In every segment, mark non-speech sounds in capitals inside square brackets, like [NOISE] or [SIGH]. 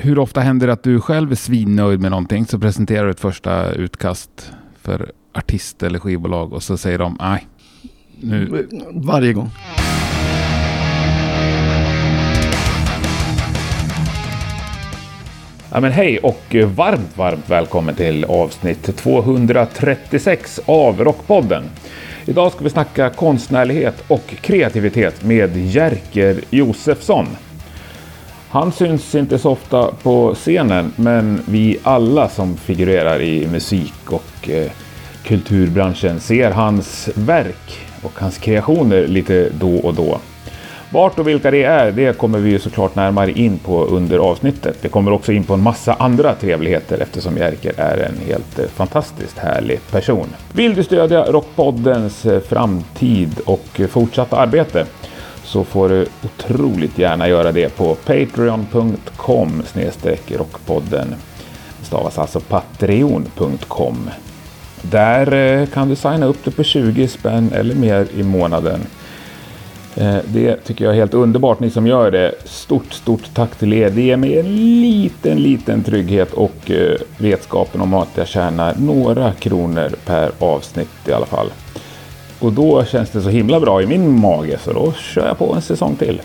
hur ofta händer det att du själv är svinnöjd med någonting så presenterar du ett första utkast för artist eller skivbolag och så säger de nej. Nu. Varje gång. Ja, men hej och varmt, varmt välkommen till avsnitt 236 av Rockpodden. Idag ska vi snacka konstnärlighet och kreativitet med Jerker Josefsson. Han syns inte så ofta på scenen, men vi alla som figurerar i musik och eh, kulturbranschen ser hans verk och hans kreationer lite då och då. Vart och vilka det är, det kommer vi ju såklart närmare in på under avsnittet. Vi kommer också in på en massa andra trevligheter eftersom Jerker är en helt eh, fantastiskt härlig person. Vill du stödja Rockpoddens eh, framtid och eh, fortsatta arbete så får du otroligt gärna göra det på patreon.com rockpodden. Det stavas alltså patreon.com. Där eh, kan du signa upp dig på 20 spänn eller mer i månaden. Eh, det tycker jag är helt underbart, ni som gör det. Stort, stort tack till er. Det ger mig en liten, liten trygghet och eh, vetskapen om att jag tjänar några kronor per avsnitt i alla fall. Och då känns det så himla bra i min mage så då kör jag på en säsong till.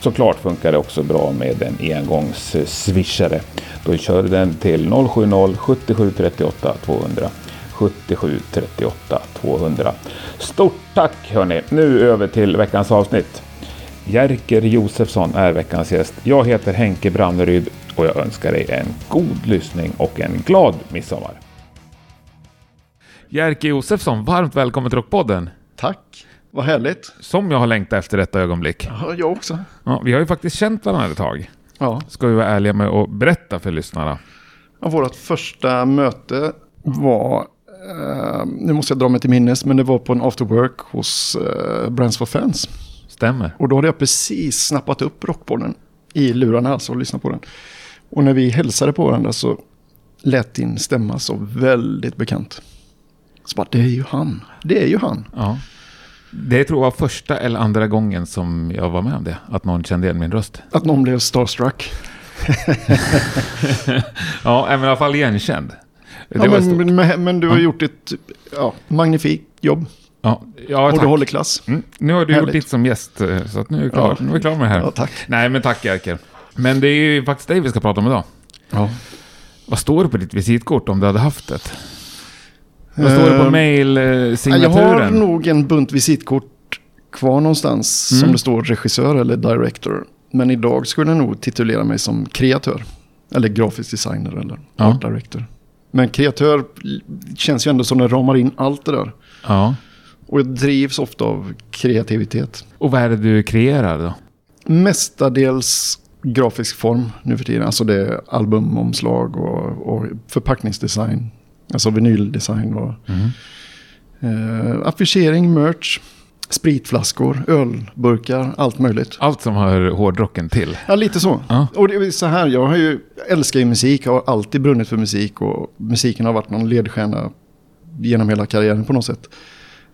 Såklart funkar det också bra med en engångsswishare. Då kör du den till 070 77 38 200. 77 38 200. Stort tack hörni! Nu över till veckans avsnitt. Jerker Josefsson är veckans gäst. Jag heter Henke Branneryd och jag önskar dig en god lyssning och en glad midsommar. Jerker Josefsson, varmt välkommen till Rockpodden. Tack. Vad härligt. Som jag har längtat efter detta ögonblick. Ja, jag också. Ja, vi har ju faktiskt känt varandra ett tag. Ja. Ska vi vara ärliga med att berätta för lyssnarna. Ja, vårt första möte var, eh, nu måste jag dra mig till minnes, men det var på en after work hos eh, Brands for Fans. Stämmer. Och då hade jag precis snappat upp rockpodden i lurarna alltså och lyssnat på den. Och när vi hälsade på varandra så lät din stämma så väldigt bekant. Så bara, det är ju han. Det är ju han. Ja. Det tror jag var första eller andra gången som jag var med om det. Att någon kände igen min röst. Att någon blev starstruck. [LAUGHS] Ja, men i alla fall igenkänd. Ja, men, men, men du har gjort ett ja, magnifikt jobb. Ja, ja och du håller klass. Mm. Nu har du Härligt. gjort ditt som gäst, eh, så att nu är vi klara, Ja. nu är vi klara med det här. Ja, tack. Nej, men tack Jerker. Men det är ju faktiskt dig vi ska prata om idag. Ja. Vad står det på ditt visitkort om du hade haft det? Vad står det på Eh, Jag har mail-signaturen? nog en bunt visitkort kvar någonstans Mm. som det står regissör eller director. Men idag skulle jag nog titulera mig som kreatör. Eller grafisk designer eller Ja. art director. Men kreatör känns ju ändå som det ramar in allt det där. Ja. Och jag drivs ofta av kreativitet. Och vad är det du kreerar då? Mestadels grafisk form nu för tiden. Alltså det är albumomslag och, och förpackningsdesign. Alltså vinyldesign och Mm. eh, affischering, merch, spritflaskor, ölburkar, allt möjligt. Allt som hör hårdrocken till. Ja, lite så. Ja. Och det är så här, jag har ju, älskar ju musik, har alltid brunnit för musik och musiken har varit någon ledstjärna genom hela karriären på något sätt.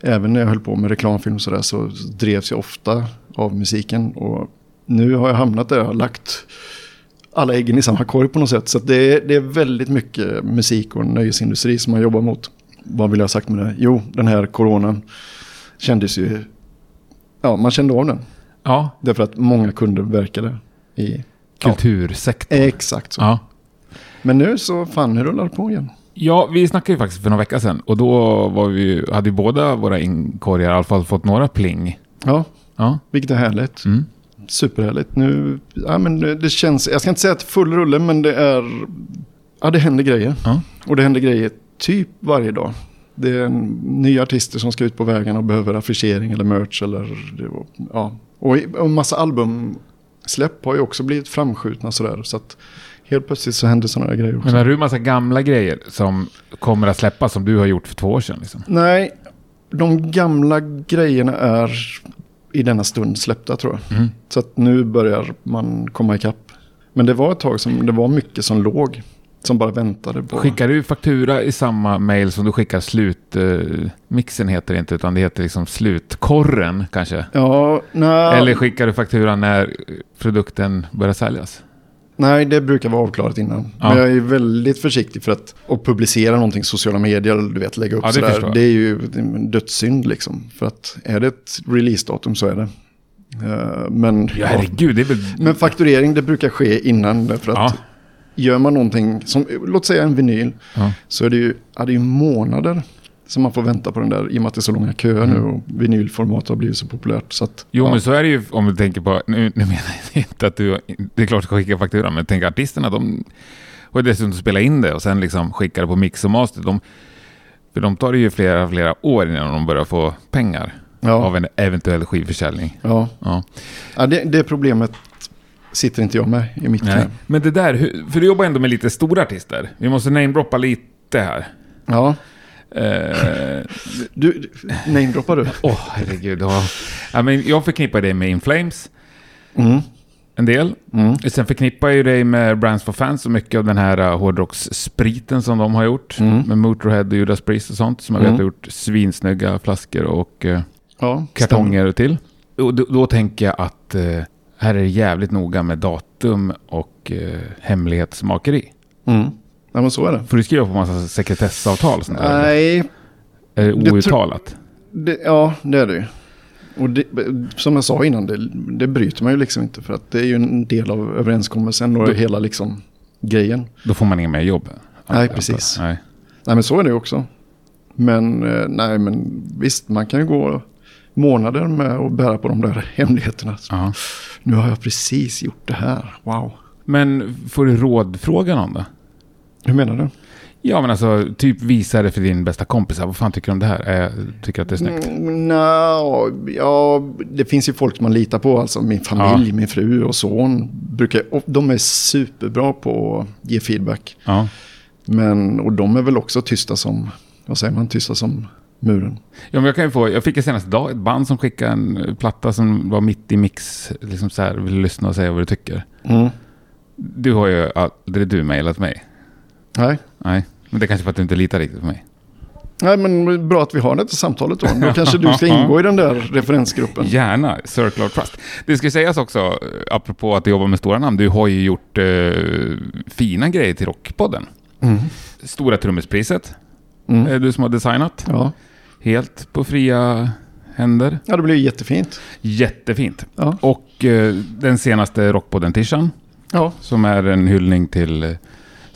Även när jag höll på med reklamfilm och sådär så drevs jag ofta av musiken. Och nu har jag hamnat där jag har lagt alla äggen i samma korg på något sätt. Så det, är, det är väldigt mycket musik och nöjesindustri som man jobbar mot. Vad vill jag ha sagt med det? Jo, den här coronan kändes ju... Ja, man kände av den. Ja, Därför att många kunder verkade i... kultursektorn. Exakt så. Ja. Men nu så fan, nu rullar det på igen. Ja, vi snackade ju faktiskt för några veckor sedan och då var vi, hade ju båda våra inkorgar i alla fall fått några pling. Ja, Ja. vilket är härligt. Mm. Superhärligt. Nu, ja men det det känns, jag ska inte säga att full rulle, men det är, ja det händer grejer. Ja. Och det händer grejer typ varje dag. Det är nya artister som ska ut på vägarna och behöver affischering eller merch eller, ja. Och en massa albumsläpp har ju också blivit framskjutna sådär. Så att helt plötsligt så händer sådana grejer också. Men har du massa gamla grejer som kommer att släppas som du har gjort för två år sedan? Liksom? Nej, de gamla grejerna är i denna stund släppta tror jag. Mm. Så att nu börjar man komma ikapp. Men det var ett tag som det var mycket som låg. Som bara väntade på. Skickar du faktura i samma mail som du skickar slut... Eh, mixen heter det inte, utan det heter liksom slutkorren kanske? Ja, nej. Eller skickar du faktura när produkten börjar säljas? Nej, det brukar vara avklarat innan. Ja. Men jag är väldigt försiktig för att och publicera någonting i sociala medier, du vet, lägga upp Ja, det sådär. Det är ju en dödssynd liksom. För att är det ett releasedatum så är det. Eh, men, Ja, herregud, det är väl... men fakturering, det brukar ske innan. För att Ja. gör man någonting, som, låt säga en vinyl, så är det ju, ja, det är ju månader som man får vänta på den där i och med att det är så långa köer nu och vinylformat har blivit så populärt. Så att, Mm. Jo, ja. men så är det ju om du tänker på... Nu, nu menar jag [LAUGHS] inte att du... Det är klart du ska skicka fakturan, men tänk artisterna, de har ju dessutom spelat in det och sen liksom skickar det på mix och master. De, för de tar det ju flera, flera år innan de börjar få pengar Ja. av en eventuell skivförsäljning. Ja, Ja. ja det, det problemet sitter inte jag med i mitt Nej. Men det där, för du jobbar ändå med lite stora artister. Vi måste namedroppa lite här. Ja, Eh, du, namedroppar du? Åh, herregud. Ja. Ja, men jag förknippar dig med In Flames Mm. en del. Mm. Sen förknippar jag dig med Brands for Fans och mycket av den här uh, hårdrocksspriten som de har gjort. Mm. Med Motorhead och Judas Priest och sånt. Som jag Mm. vet har gjort svinsnygga flaskor och uh, Ja, kartonger till. Och då, då tänker jag att uh, här är det jävligt noga med datum och uh, hemlighetsmakeri. Mm. Ja, men så är det. Får du skriva på massa sekretessavtal? Sånt där? Nej, Är det det outtalat? det, ja det är det ju. Och det, som jag sa innan, det, det bryter man ju liksom inte. För att det är ju en del av överenskommelsen och Då- hela liksom grejen. Då får man inga mer jobb. Nej, precis. Nej. Nej men så är det ju också. Men eh, nej men visst, man kan ju gå månader med att bära på de där [LAUGHS] hemligheterna. Ja. Nu har jag precis gjort det här, wow. Men får du rådfråga någon då? Hur menar du? Ja, men alltså typ visa det för din bästa kompis. Vad fan tycker du om det här? Eh, tycker att det är snyggt? Mm, Nja, ja, det finns ju folk man litar på. Alltså min familj, min fru och son. Brukar, och de är superbra på att ge feedback. Ja. Men, och de är väl också tysta som, vad säger man, tysta som muren. ja, men jag kan få, jag fick en senaste dag ett band som skickade en platta som var mitt i mix. Liksom så här, vill lyssna och säga vad du tycker. Mm. Du har ju aldrig du mejlat mig. Nej. Nej, men det är kanske för att du inte litar riktigt på mig. Nej, men bra att vi har det till samtalet då. Då kanske du ska [LAUGHS] ingå i den där referensgruppen. Gärna, Circle of Trust. Det ska sägas också, eh, apropå att du jobbar med stora namn, du har ju gjort eh, fina grejer till Rockpodden. Mm. Stora trummispriset, Mm. är du som har designat. Ja. Helt på fria händer. ja, det ju jättefint. Jättefint. Ja. Och eh, den senaste Rockpodden-tishan, Ja. som är en hyllning till eh,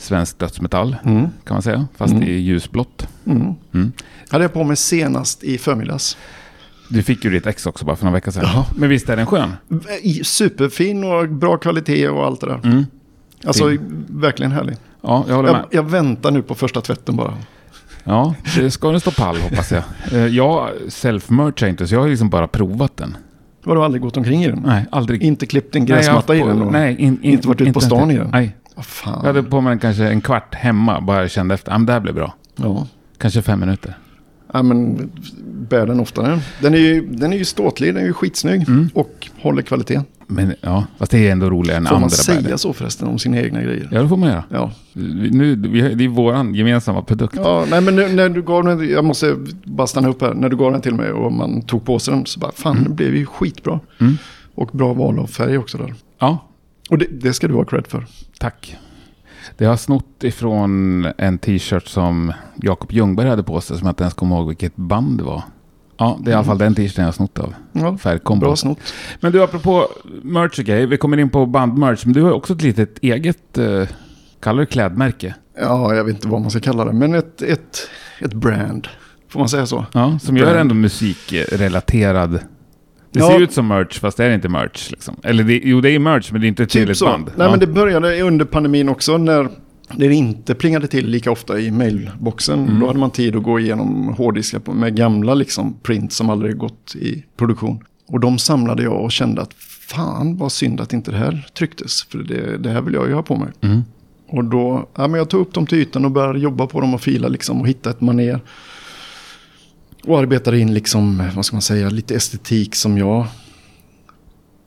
svensk dödsmetall, Mm. kan man säga. Fast Mm. i ljusblått. Mm. Mm. Hade jag på mig senast i förmiddags. Du fick ju ditt ex också bara för några veckor sedan. Ja. Men visst är den skön? Superfin och bra kvalitet och allt det där. Mm. Alltså verkligen härlig. Ja, jag håller med. Jag, jag väntar nu på första tvätten bara. Ja, det ska den stå pall hoppas jag. Eh, Jag self-merchar inte, så jag har liksom bara provat den. Har du aldrig gått omkring i den? Nej, aldrig. Inte klippt en Nej, gräsmatta i på- den? Och Nej, in, in, inte varit ute på stan i den? Nej, Vad fan. jag hade på mig den kanske en kvart hemma, bara jag kände efter. Ja, men det här blir bra. Ja. Kanske fem minuter. ja, men bär den oftare. Den är ju, den är ju ståtlig, den är ju skitsnygg Mm. och håller kvalitet. Men ja, fast det är ändå roligare än Får andra man säga bärare. så förresten om sina egna grejer? Ja, det får man göra. Ja. Nu, det är våran gemensamma produkt. Ja, nej men nu, när du gav den, jag måste bara stanna upp här. När du gav den till mig och man tog på sig den så bara, fan det blev ju skitbra. Mm. Och bra val av färg också där. Ja, Och det, det ska du ha cred för. tack. Det har snott ifrån en t-shirt som Jakob Ljungberg hade på sig, som jag inte ens kommer ihåg vilket band det var. Ja, det är i alla fall den t-shirten jag har snott av. Ja, Färgkombo. bra snott. Men du, apropå merch och grejer, vi kommer in på bandmerch, men du har också ett litet eget, eh, kallar du klädmärke? Ja, jag vet inte vad man ska kalla det. Men ett, ett, ett brand. Får man säga så? Ja, som gör Brand. ändå musikrelaterad. Det Ja. ser ut som merch, fast det är inte merch. Liksom. Eller det, jo, det är merch, men det är inte ett Typ så. band. Nej, ja. men det började under pandemin också när det inte plingade till lika ofta i mailboxen. Mm. Då hade man tid att gå igenom hårddiskar med gamla liksom, print som aldrig gått i produktion. Och de samlade jag och kände att fan vad synd att inte det här trycktes. För det, det här vill jag ju ha på mig. Mm. Och då, ja, men jag tog upp dem till ytan och började jobba på dem och fila liksom och hitta ett maner. Och arbetade in liksom, vad ska man säga, lite estetik som jag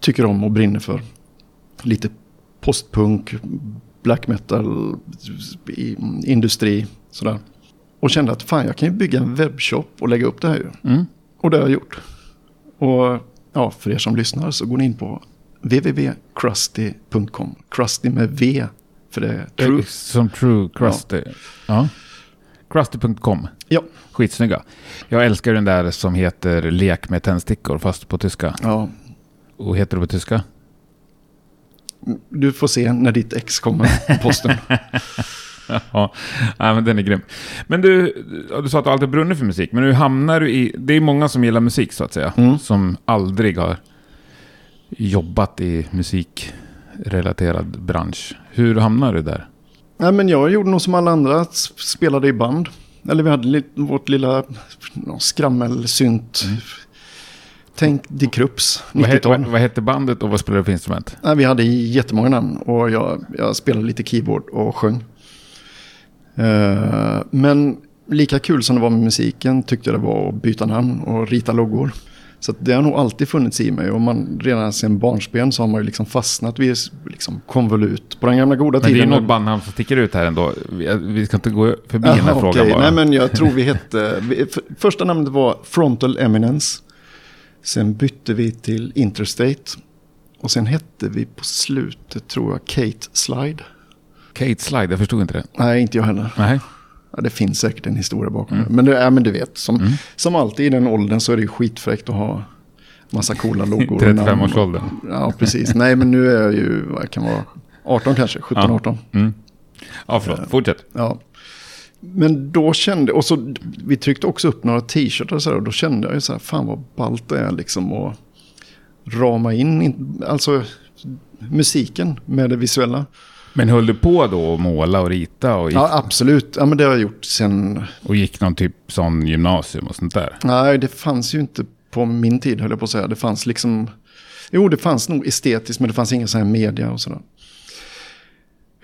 tycker om och brinner för. Lite postpunk, black metal, industri, sådär. Och kände att fan jag kan ju bygga en webbshop och lägga upp det här ju. Mm. Och det har jag gjort. Och ja, för er som lyssnar så går ni in på www.crusty.com. Crusty med V. För det är True. Som True Crusty. Ja. Crusty.com. Ja. Skitsnygga. Jag älskar den där som heter Lek med tändstickor fast på tyska. ja. Och heter det på tyska? Du får se när ditt ex kommer på posten. [LAUGHS] Ja, men den är grym. Men du, du sa att du alltid brunnit för musik, men hur hamnar du i... Det är många som gillar musik så att säga, Mm. som aldrig har jobbat i musikrelaterad bransch. Hur hamnar du där? Nej, men jag gjorde nog som alla andra, spelade i band. Eller vi hade li- vårt lilla skrammelsynt. Tänk Die Krups, Vad, he, 90-tal. vad, vad hette bandet och vad spelade du för instrument? Nej, vi hade jättemånga namn och jag, jag spelade lite keyboard och sjöng. Eh, men lika kul som det var med musiken tyckte jag det var att byta namn och rita loggor. Så det har nog alltid funnits i mig och man, redan sedan barnsben så har man ju liksom fastnat vid liksom konvolut. På den gamla goda Men det är tiden. något bandnamn som sticker ut här ändå. Vi, vi ska inte gå förbi Jaha, den här frågan okej. bara. Nej men jag tror vi hette, vi, f- första namnet var Frontal Eminence. Sen bytte vi till Interstate. Och sen hette vi på slutet tror jag Kate Slide. Kate Slide, jag förstod inte det. Nej, inte jag heller. Nej. Ja, det finns säkert en historia bakom Mm. det. Men, det, ja, men du vet, som, som alltid i den åldern så är det ju skitfräckt att ha massa coola loggor. [LAUGHS] och namn. 35-årsåldern. Ja, precis. Nej, men nu är jag ju, vad kan vara, 18 kanske, 17-18. Mm. Ja, förlåt. Fortsätt. Ja. Men då kände, och så vi tryckte också upp några t-shirtar och så här, och då kände jag ju så här, fan vad ballt det är liksom att rama in, in alltså musiken med det visuella. Men höll du på då att måla och rita och gick, Ja, absolut. Ja, men det har jag gjort sen, och gick någon typ sån gymnasium och sånt där? nej det fanns ju inte på min tid höll jag på att säga. Det fanns liksom, jo det fanns nog estetiskt men det fanns inga sådana här media och sådär.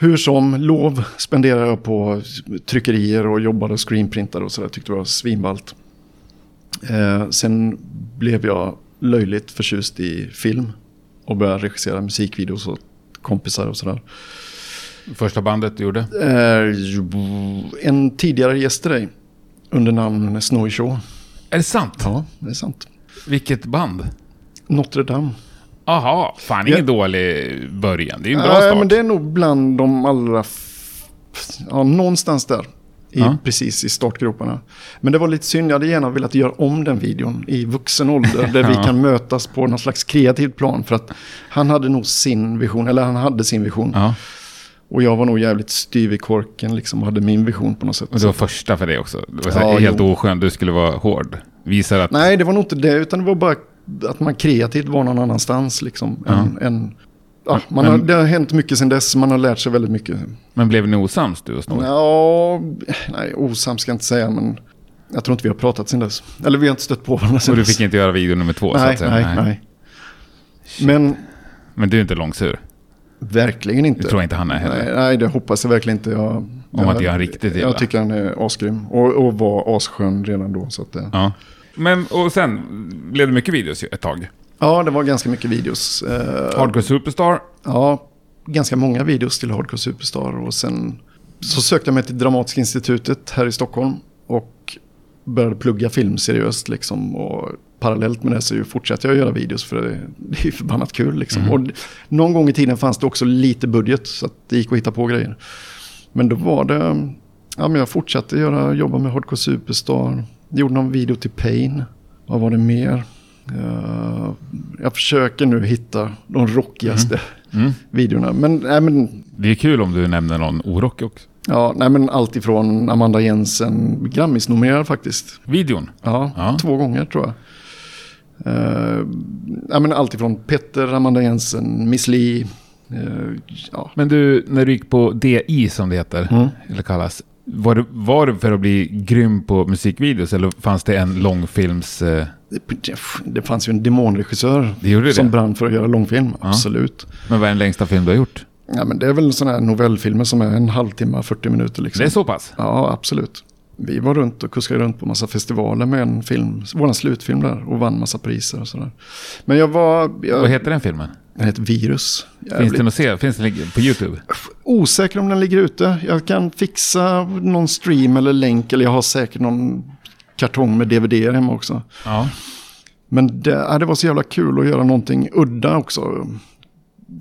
Hur som, lov spenderade jag på tryckerier och jobbade och screenprintade och sådär. Tyckte det var svinballt. Eh, sen blev jag löjligt förtjust i film. Och började regissera musikvideos och kompisar och sådär. Första bandet du gjorde? Eh, en tidigare gäst till dig. Under namn Snowy Shaw. Är det sant? Ja, det är sant. Vilket band? Notre Dame. Aha, fan ingen Ja. dålig början. Det är ju en bra Nej, start. men det är nog bland de allra... Ja, någonstans där. I, Ja. Precis i startgroparna. Men det var lite synd, jag hade gärna velat göra om den videon i vuxen ålder. Där vi [LAUGHS] kan mötas på någon slags kreativt plan. För att han hade nog sin vision, eller han hade sin vision. Och jag var nog jävligt styv i korken liksom och hade min vision på något sätt. och det var första för det också. Det var så Ja, helt jo. oskönt. Du skulle vara hård. Visar att... Nej, det var nog inte det, utan det var bara att man kreativt var någon annanstans. Liksom, Ja. än, än, ja, man Men- har, det har hänt mycket sedan dess, man har lärt sig väldigt mycket. Men blev ni osams du och Snowy? Ja, nej, osams ska jag inte säga, men jag tror inte vi har pratat sedan dess. Eller vi har inte stött på varandra sedan Och du dess. fick inte göra video nummer två så nej, att säga? nej, nej, Men Men du är inte långsur? Verkligen inte. Det tror jag inte han är heller. Nej, nej, det hoppas jag verkligen inte. Jag, Om jag, att göra riktigt illa. Jag tycker han är asgrym. Och, och var asskön redan då. Så att Ja. Men och sen blev det mycket videos ett tag. ja, det var ganska mycket videos. Eh, Hardcore Superstar. Ja, ganska många videos till Hardcore Superstar. Och sen så sökte jag mig till Dramatiska institutet här i Stockholm. Och började plugga film seriöst liksom. Och parallellt med det så fortsatte jag att göra videos för det, [LAUGHS] det är ju förbannat kul liksom. Och någon gång i tiden fanns det också lite budget så att det gick att hitta på grejer. Men då var det, ja men jag fortsatte göra, jobba med Hardcore Superstar. Gjorde någon video till Pain. Vad var det mer? Eh, jag försöker nu hitta de rockigaste Mm. videorna. Men, nej, men, Det är kul om du nämner någon orock också. ja, nej, men allt ifrån Amanda Jensen, Grammis-nominerad faktiskt. Videon. Ja, Ja. två gånger tror jag. Uh, ja, men allt ifrån Petter, Amanda Jensen, Miss Li. eh, ja. Men du, när du gick på DI som det heter, Mm. eller kallas. Var det, var det för att bli grym på musikvideos eller fanns det en långfilms... Eh, Det, det fanns ju en demonregissör det som det? brann för att göra långfilm, absolut. Men vad är den längsta film du har gjort? Ja, men det är väl sådana här novellfilmer som är en halvtimme, 40 minuter. Liksom. Det är så pass? Ja, absolut. Vi var runt och kuskade runt på massa festivaler med en film, vår slutfilm där och vann massa priser och sådär. Men jag var, jag, Vad heter den filmen? den heter Virus. Finns den att se? Finns den på YouTube? osäker om den ligger ute. Jag kan fixa någon stream eller länk eller jag har säkert någon kartong med DVD hemma också. Ja. Men det, ja, det var så jävla kul att göra någonting udda också.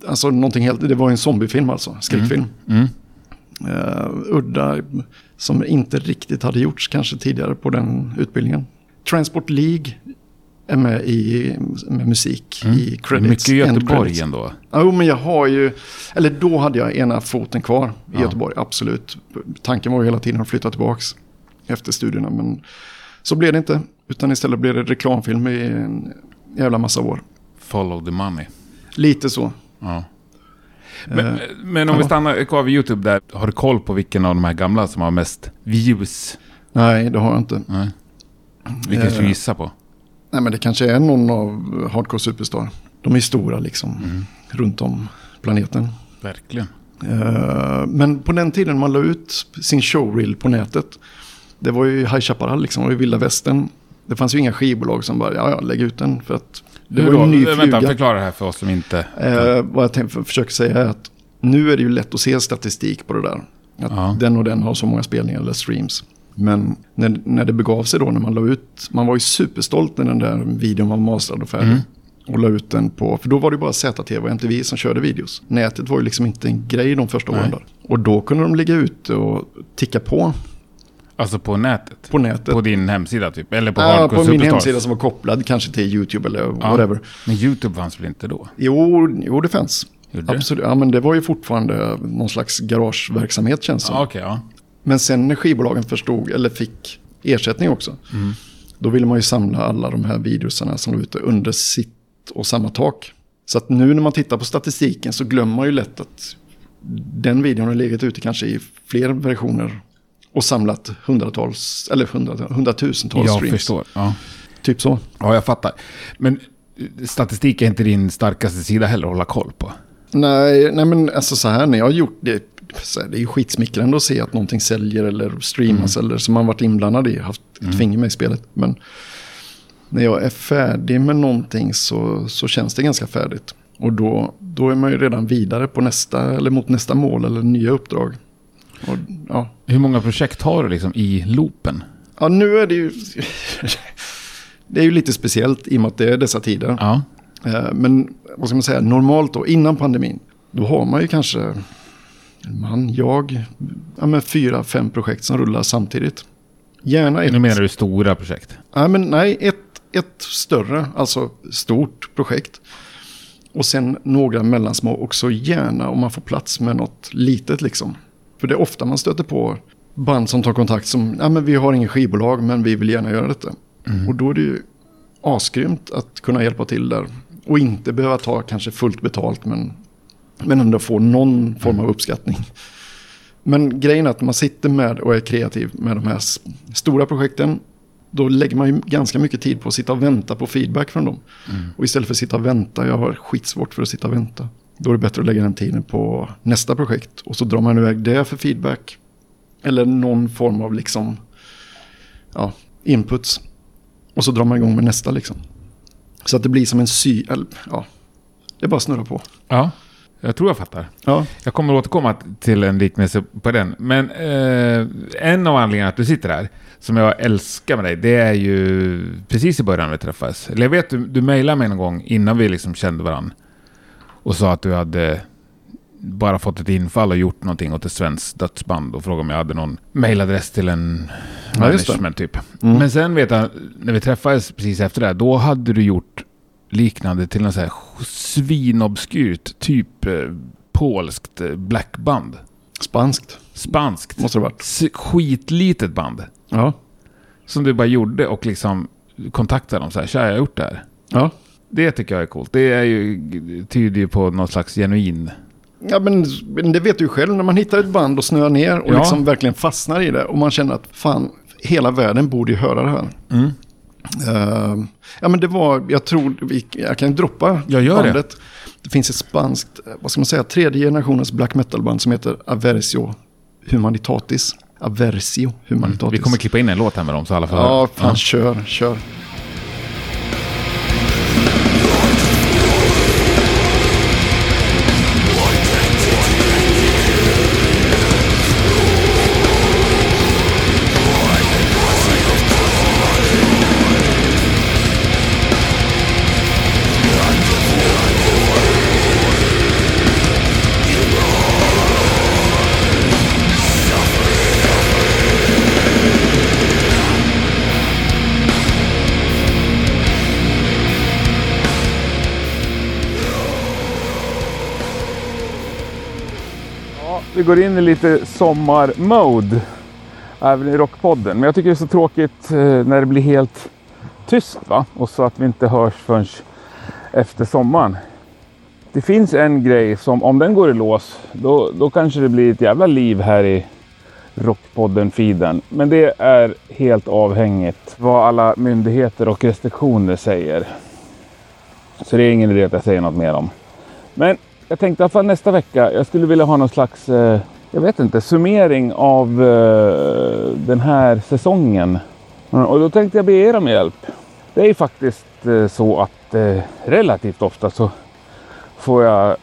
alltså någonting helt, det var en zombiefilm alltså, skräckfilm. Mm. Eh, udda, som inte riktigt hade gjorts kanske tidigare på den utbildningen. Transport League är med i med musik i credits. Mycket Göteborg credits. ändå. Jo, men jag har ju, eller då hade jag ena foten kvar i Ja. Göteborg, absolut. Tanken var ju hela tiden att flytta tillbaka efter studierna, men så blev det inte. Utan istället blev det reklamfilm i en jävla massa år. Follow the money. Lite så. Ja. Men, Eh, men om vi ja. stannar kvar vid YouTube där. Har du koll på vilken av de här gamla som har mest views? Nej, det har jag inte. Nej. Vilken ska du Eh. gissa på? Nej, men det kanske är någon av Hardcore Superstar. De är stora liksom, Mm. runt om planeten. Verkligen. Eh, Men på den tiden man la ut sin showreel på nätet. Det var ju High Chaparral liksom, det var ju vilda västern. Det fanns ju inga skivbolag som bara, ja ja, lägg ut den. För att det Hur var en ny Vänta, fluga. förklara det här för oss som inte... Eh, vad jag tänkte, försöker säga är att nu är det ju lätt att se statistik på det där. Att Ja. den och den har så många spelningar eller streams. Men när, när det begav sig då, när man la ut, man var ju superstolt när den där videon var mastrad och färdig. Mm. Och la ut den på, för då var det bara ZTV och MTV som körde videos. Nätet var ju liksom inte en grej de första Nej. åren där. Och då kunde de ligga ute och ticka på Alltså på nätet? på nätet. På din hemsida typ? Eller på Ja, Hardcore på min hemsida som var kopplad kanske till YouTube eller Ja. whatever. Men YouTube fanns väl inte då? Jo, jo, det fanns. Gjorde det? Absolut, ja men det var ju fortfarande någon slags garageverksamhet känns som. Ja, okej. ja. Men sen när skivbolagen förstod, eller fick ersättning också, Mm. då ville man ju samla alla de här videosarna som låg ute under sitt och samma tak. Så att nu när man tittar på statistiken så glömmer man ju lätt att den videon har legat ute kanske i fler versioner och samlat hundratals, eller hundra, hundratusentals Jag streams. förstår. Ja. Typ så. ja, jag fattar. Men eh, statistik är inte din starkaste sida heller att hålla koll på. Nej, nej men alltså så här när jag har gjort det. Det är ju skitsmickrande att se att någonting säljer eller streamas eller som man varit inblandad i, haft ett finger med i spelet. Men när jag är färdig med någonting så, så känns det ganska färdigt. Och då, då är man ju redan vidare på nästa, eller mot nästa mål eller nya uppdrag. Och, ja. Hur många projekt har du liksom i loopen? ja, nu är det ju... [LAUGHS] det är ju lite speciellt i och med att det är dessa tider. Ja. Eh, Men vad ska man säga, normalt då, innan pandemin, då har man ju kanske, man, jag, ja, men fyra, fem projekt som rullar samtidigt. Gärna ett, Nu menar du stora projekt? nej, men nej, ett, ett större, alltså stort projekt. Och sen några mellansmå också gärna om man får plats med något litet liksom. För det är ofta man stöter på band som tar kontakt som, ja men vi har ingen skivbolag men vi vill gärna göra detta. Och då är det ju asgrymt att kunna hjälpa till där. Och inte behöva ta kanske fullt betalt men, men ändå få någon form av uppskattning. Men grejen är att man sitter med och är kreativ med de här stora projekten. Då lägger man ju ganska mycket tid på att sitta och vänta på feedback från dem. Och istället för att sitta och vänta, jag har skitsvårt för att sitta och vänta. Då är det bättre att lägga den tiden på nästa projekt. Och så drar man iväg det för feedback. Eller någon form av liksom, ja, inputs. Och så drar man igång med nästa liksom. Så att det blir som en sy... Ja, det bara snurrar på. Ja. Jag tror jag fattar. Ja, Jag kommer återkomma till en liknelse på den. Men eh, en av anledningarna att du sitter här, som jag älskar med dig, det är ju precis i början vi träffades. Eller jag vet, du, du mejlade mig någon gång innan vi liksom kände varandra. Och sa att du hade bara fått ett infall och gjort någonting åt ett svenskt dödsband. Och frågade om jag hade någon mejladress till en Ja, management typ. Mm. Men sen vet jag, när vi träffades precis efter det, här, då hade du gjort liknande till något så här svinobskyrt, typ eh, polskt eh, blackband. spanskt Spanskt. måste det varit. S- Skitlitet band. Ja, Som du bara gjorde och liksom kontaktade dem så här, tja jag har gjort det här. ja. Det tycker jag är coolt. Det är ju, tyder ju på någon slags genuin... Ja, men, men det vet du ju själv när man hittar ett band och snöar ner och Ja. liksom verkligen fastnar i det. Och man känner att fan, hela världen borde ju höra det här. Mm. Eh, ja, men det var, jag tror, jag kan droppa Jag gör det. bandet. Det. finns ett spanskt, vad ska man säga, tredje generationens black metal-band som heter Aversio Humanitatis. Aversio Humanitatis. Mm. Vi kommer klippa in en låt här med dem så alla får Ja, fan kör, kör. Går in i lite sommarmode även i Rockpodden. Men jag tycker det är så tråkigt eh, när det blir helt tyst va? och så att vi inte hörs förrän efter sommaren. Det finns en grej som om den går i lås då, då kanske det blir ett jävla liv här i Rockpodden-feeden. Men det är helt avhängigt vad alla myndigheter och restriktioner säger. Så det är ingen idé att jag säger något mer om. Men jag tänkte i alla fall nästa vecka. Jag skulle vilja ha någon slags, eh, jag vet inte, summering av eh, den här säsongen. Mm, och då tänkte jag be er om hjälp. Det är ju faktiskt eh, så att eh, relativt ofta så får jag eh,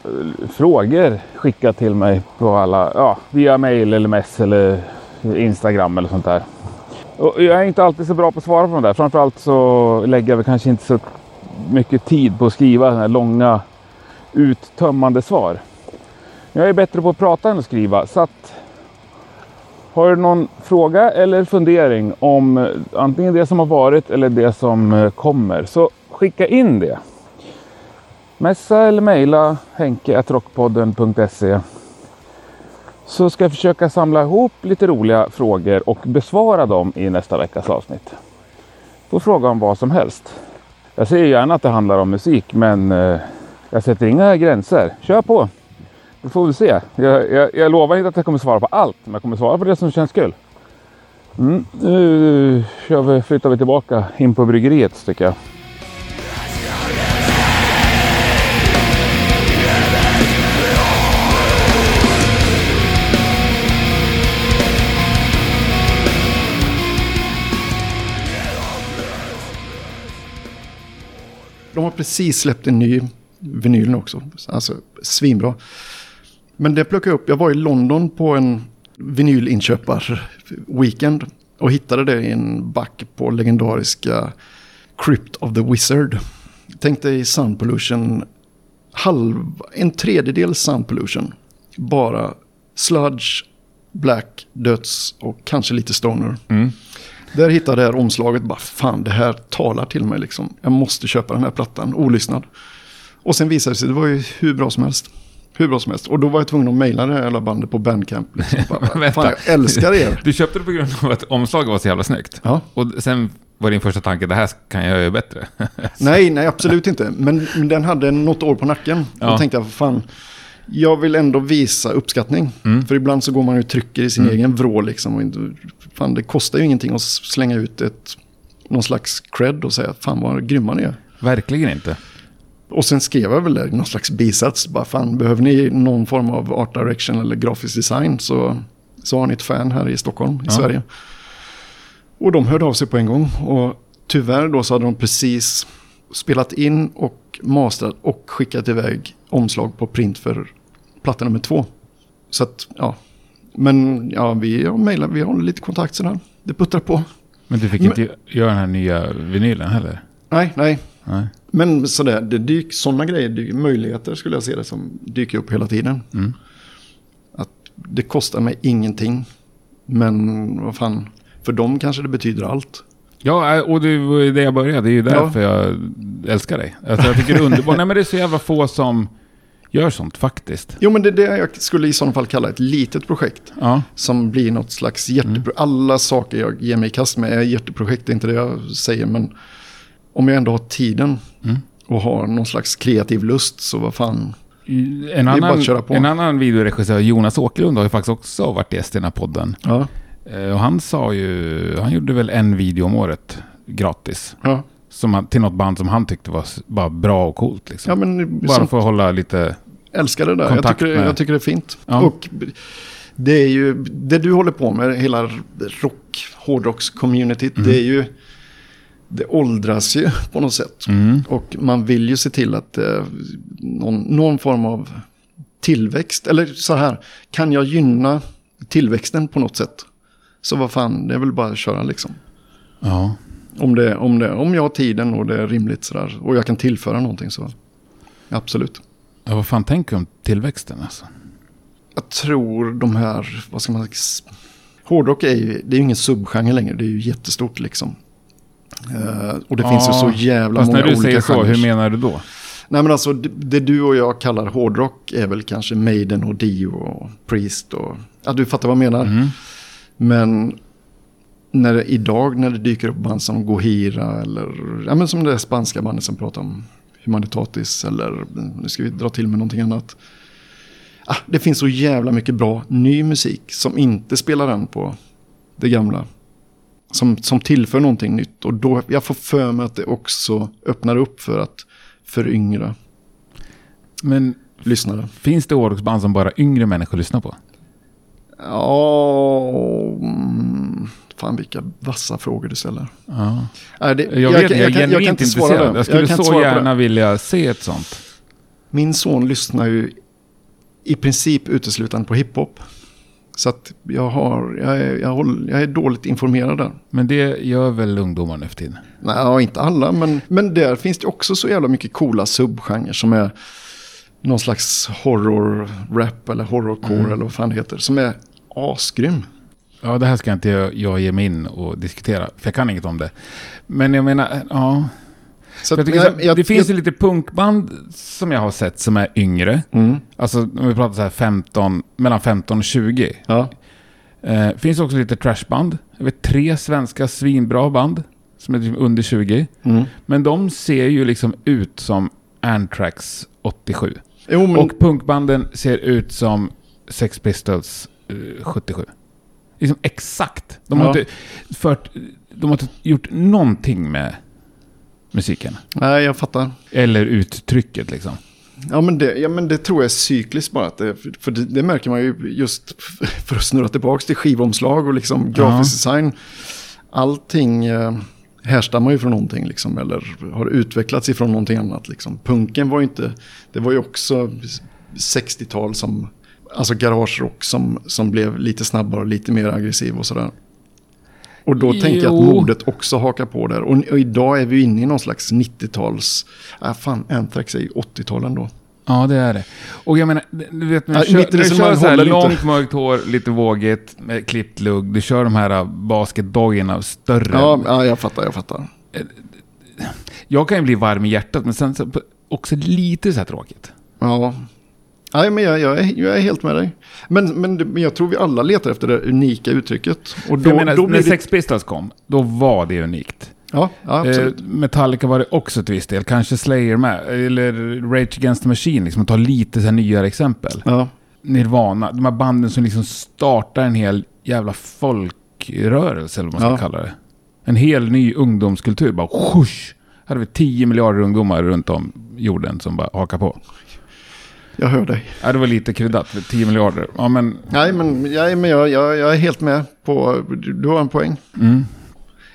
frågor skickat till mig på alla, ja, via mail eller mess eller Instagram eller sånt där. Och jag är inte alltid så bra på att svara på dem där. Framförallt så lägger jag väl kanske inte så mycket tid på att skriva den här långa uttömmande svar. Jag är bättre på att prata än att skriva. Så att, har du någon fråga eller fundering om eh, antingen det som har varit eller det som eh, kommer så skicka in det. Messa eller mejla henke.rockpodden.se så ska jag försöka samla ihop lite roliga frågor och besvara dem i nästa veckas avsnitt. Får fråga om vad som helst. Jag säger gärna att det handlar om musik men eh, jag sätter inga gränser. Kör på! Vi får väl se. Jag, jag, jag lovar inte att jag kommer svara på allt men jag kommer svara på det som känns kul. Mm, nu kör vi, flyttar vi tillbaka in på bryggeriet tycker jag. De har precis släppt en ny vinyl också. Alltså svinbra. Men det plockade jag upp. Jag var i London på en vinylinköpar-weekend. Och hittade det i en back på legendariska Crypt of the Wizard. Tänk dig Sound Pollution. Halv, en tredjedel Sound Pollution. Bara sludge, black, döds och kanske lite stoner. Mm. Där hittade jag det här omslaget. Bara, fan, det här talar till mig liksom. Jag måste köpa den här plattan, olyssnad. Och sen visade det sig, det var ju hur bra som helst. Hur bra som helst. Och då var jag tvungen att mejla det här jävla bandet på Bandcamp. [LAUGHS] Liksom. Bara, fan, jag älskar er. Du köpte det på grund av att omslaget var så jävla snyggt. Ja. Och sen var din första tanke, det här kan jag göra bättre. [LAUGHS] Nej, nej, absolut inte. Men, den hade något år på nacken. Ja. Då tänkte jag, fan, jag vill ändå visa uppskattning. Mm. För ibland så går man och trycker i sin egen vrå liksom. Och inte, fan, det kostar ju ingenting att slänga ut ett, någon slags cred och säga, fan vad grymma ni är. Verkligen inte. Och sen skrev jag väl någon slags bisats, bara fan, behöver ni någon form av art direction eller grafisk design så, så har ni ett fan här i Stockholm, i Ja. Sverige. Och de hörde av sig på en gång. Och tyvärr då så hade de precis spelat in och mastrat och skickat iväg omslag på print för platta nummer två. Så att, ja. Men ja, vi har mejlat, vi håller lite kontakt sådär. Det puttrar på. Men du fick Men- inte göra den här nya vinylen heller? Nej, nej. Nej. Men sådär, det dyker, sådana grejer, möjligheter skulle jag se det som dyker upp hela tiden. Mm. Att det kostar mig ingenting. Men vad fan, för dem kanske det betyder allt. Ja, och det var ju det jag började. Det är ju därför jag älskar dig. Alltså, jag tycker det är underbart. Nej, men det är så jävla få som gör sånt faktiskt. Jo men det är det jag skulle i sådana fall kalla ett litet projekt. Ja, Som blir något slags hjärteprojekt. Alla saker jag ger mig i kast med är hjärteprojekt, det är inte det jag säger. Men om jag ändå har tiden Mm. och har någon slags kreativ lust så vad fan. en annan, en annan videoregissör, Jonas Åkerlund, har ju faktiskt också varit gäst i den här podden. Ja, Eh, Och han sa ju, han gjorde väl en video om året gratis. ja. Som till något band som han tyckte var bara bra och coolt. Liksom. ja men bara sånt- för att hålla lite... älskar det där. Jag tycker, med- jag tycker det är fint. Ja. Och det är ju, det du håller på med, hela rock, hårdrocks-communityt, Mm. det är ju, det åldras ju [LAUGHS] på något sätt. Mm. Och man vill ju se till att eh, någon, någon form av tillväxt, eller så här, kan jag gynna tillväxten på något sätt? Så vad fan, det är väl bara att köra liksom. Ja. Om, det, om, det, om jag har tiden och det är rimligt sådär, och jag kan tillföra någonting så absolut. ja. Vad fan tänker du om tillväxten alltså? Jag tror de här, vad ska man säga, hårdrock är ju, det är ju ingen subgenre längre, det är ju jättestort liksom. Eh, och det finns ju så jävla Fast många när du olika säger så, hur menar du då? Nej men alltså det, det du och jag kallar hårdrock är väl kanske Maiden och Dio och Priest och... Ja, du fattar vad jag menar. Mm. Men när idag när det dyker upp band som Gohira eller ja, men som det spanska bandet som pratar om Humanitatis eller nu ska vi dra till med någonting annat. Ah, det finns så jävla mycket bra ny musik som inte spelar än på det gamla. Som, som tillför någonting nytt och då jag får för mig att det också öppnar upp för att föryngra Men lyssnare. finns det hårdrocksband som bara yngre människor lyssnar på? Ja, mm, fan vilka vassa frågor du ställer. Ja. Det, Jag, vet, jag, kan- är jag kan inte svara intresserad. det. Jag skulle kan inte så på gärna vilja se ett sånt. Min son lyssnar ju i princip uteslutande på hiphop. Så att jag, har, jag, är, jag, håller, jag är dåligt informerad där. Men det gör väl ungdomar nu för tiden? Nej, inte alla, men, men där finns det också så jävla mycket coola subgenrer som är någon slags horror-rap eller horrorcore eller vad fan det heter. Som är asgrym. Ja, det här ska inte jag, jag ge mig in och diskutera, för jag kan inget om det. Men jag menar, ja. Så Jag tycker jag- här, jag- det finns ju lite punkband som jag har sett som är yngre. Mm, Alltså om vi pratar så här 15, mellan 15 och 20. ja. Eh, finns också lite trashband. Jag vet tre svenska svinbra band som är typ under 20. Mm. Men de ser ju liksom ut som Anthrax 87. Jo, men, Och punkbanden ser ut som Sex Pistols eh, 77. Liksom exakt. De har, Ja. inte fört, de har inte gjort någonting med musiken. nej, jag fattar. Eller uttrycket liksom. Ja men, det, ja, men det tror jag är cykliskt bara. Det, för det, det märker man ju just [LAUGHS] för att snurra tillbaka till skivomslag och liksom grafisk design. Allting eh, härstammar ju från någonting liksom. Eller har utvecklats ifrån någonting annat liksom. Punken var ju inte, det var ju också 60-tal som, alltså garagerock som, som blev lite snabbare och lite mer aggressiv och sådär. Och då tänker jag att Jo. modet också hakar på där. Och, och idag är vi inne i någon slags 90-tals... Äh, fan, Anthrax är ju 80-talen då. Ja, det är det. Och jag menar, du vet, när Ja, du kör, du resonemang kör så här håller inte. långt mörkt hår, lite vågigt, med klippt lugg. Du kör de här äh, basketdojorna, större. Ja, ja, jag fattar, jag fattar. Jag kan ju bli varm i hjärtat, men sen så, också lite så här tråkigt. Ja. Nej, men jag, jag, är, jag är helt med dig. Men, men, men jag tror vi alla letar efter det unika uttrycket. Och då, menar, då när det... Sex Pistols kom, då var det unikt. Ja, ja. Eh, Metallica var det också till viss del, kanske Slayer med. Eller Rage Against the Machine, liksom, att ta lite så här nyare exempel. ja. Nirvana, de här banden som liksom startar en hel jävla folkrörelse, eller vad man ska kalla det. En hel ny ungdomskultur, bara! Här har vi 10 miljarder ungdomar runt om jorden som bara hakar på. Jag hör dig. Ja, det var lite kryddat, 10 miljarder. Ja, men... Nej, men, jag, men jag, jag, jag är helt med på... Du, har en poäng. Mm.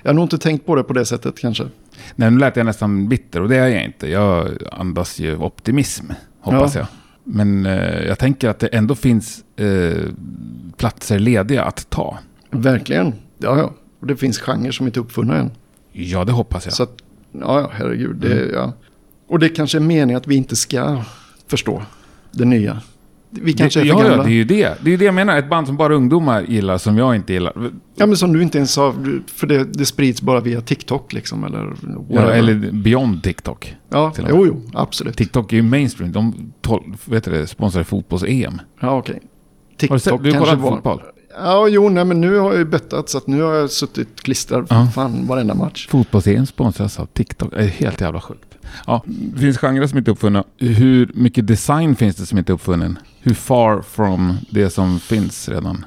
Jag har nog inte tänkt på det på det sättet kanske. Nej, nu lät jag nästan bitter och det är jag inte. Jag andas ju optimism, hoppas Ja. jag. Men eh, jag tänker att det ändå finns eh, platser lediga att ta. Verkligen. Ja, ja. Och det finns genrer som inte är uppfunna än. Ja, det hoppas jag. Så att, ja, ja, herregud. Det, Mm. ja. Och det kanske är meningen att vi inte ska förstå det nya. Vi kanske det, är för ja, gamla. ja, det är ju det. Det är det jag menar. Ett band som bara ungdomar gillar, som jag inte gillar. Ja, men som du inte ens sa, för det, det sprids bara via TikTok liksom. Eller, Ja, eller beyond TikTok. ja, jo, jo, absolut. TikTok är ju mainstream. De tol, vet du sponsrar fotbolls-EM. Ja, okej. Har du TikTok sett? Du kanske kollar på var... fotboll? Ja, jo, nej, men nu har jag ju bettat så att nu har jag suttit klistrad Ja. fan varenda match. Fotbolls-EM sponsras av TikTok. Det är helt jävla sjukt. Ja, det finns genrer som inte är uppfunna. Hur mycket design finns det som inte är uppfunnen? Hur far from det som finns redan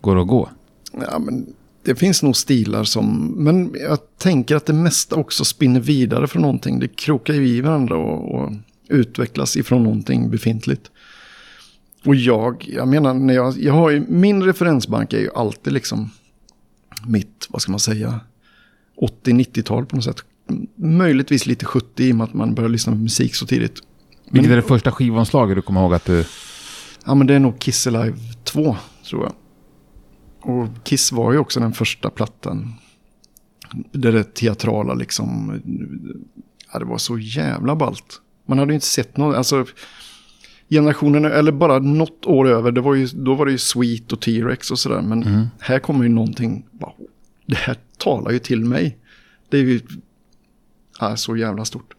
går att gå? Ja, men det finns nog stilar som... Men jag tänker att det mesta också spinner vidare från någonting. Det krokar ju i varandra och, och utvecklas ifrån någonting befintligt. Och jag, jag menar, när jag, jag har ju, min referensbank är ju alltid liksom mitt, vad ska man säga, 80-90-tal på något sätt. Möjligtvis lite 70 i och med att man börjar lyssna på musik så tidigt. Vilket är det första skivomslaget du kommer ihåg att du... Ja, men det är nog Kiss Alive 2, tror jag. Och Kiss var ju också den första plattan. Det där teatrala liksom. Ja, det var så jävla ballt. Man hade ju inte sett något, alltså generationen, eller bara något år över, det var ju, då var det ju Sweet och T-Rex och sådär. Men här kommer ju någonting, bara, det här talar ju till mig. Det är ju ja, så jävla stort.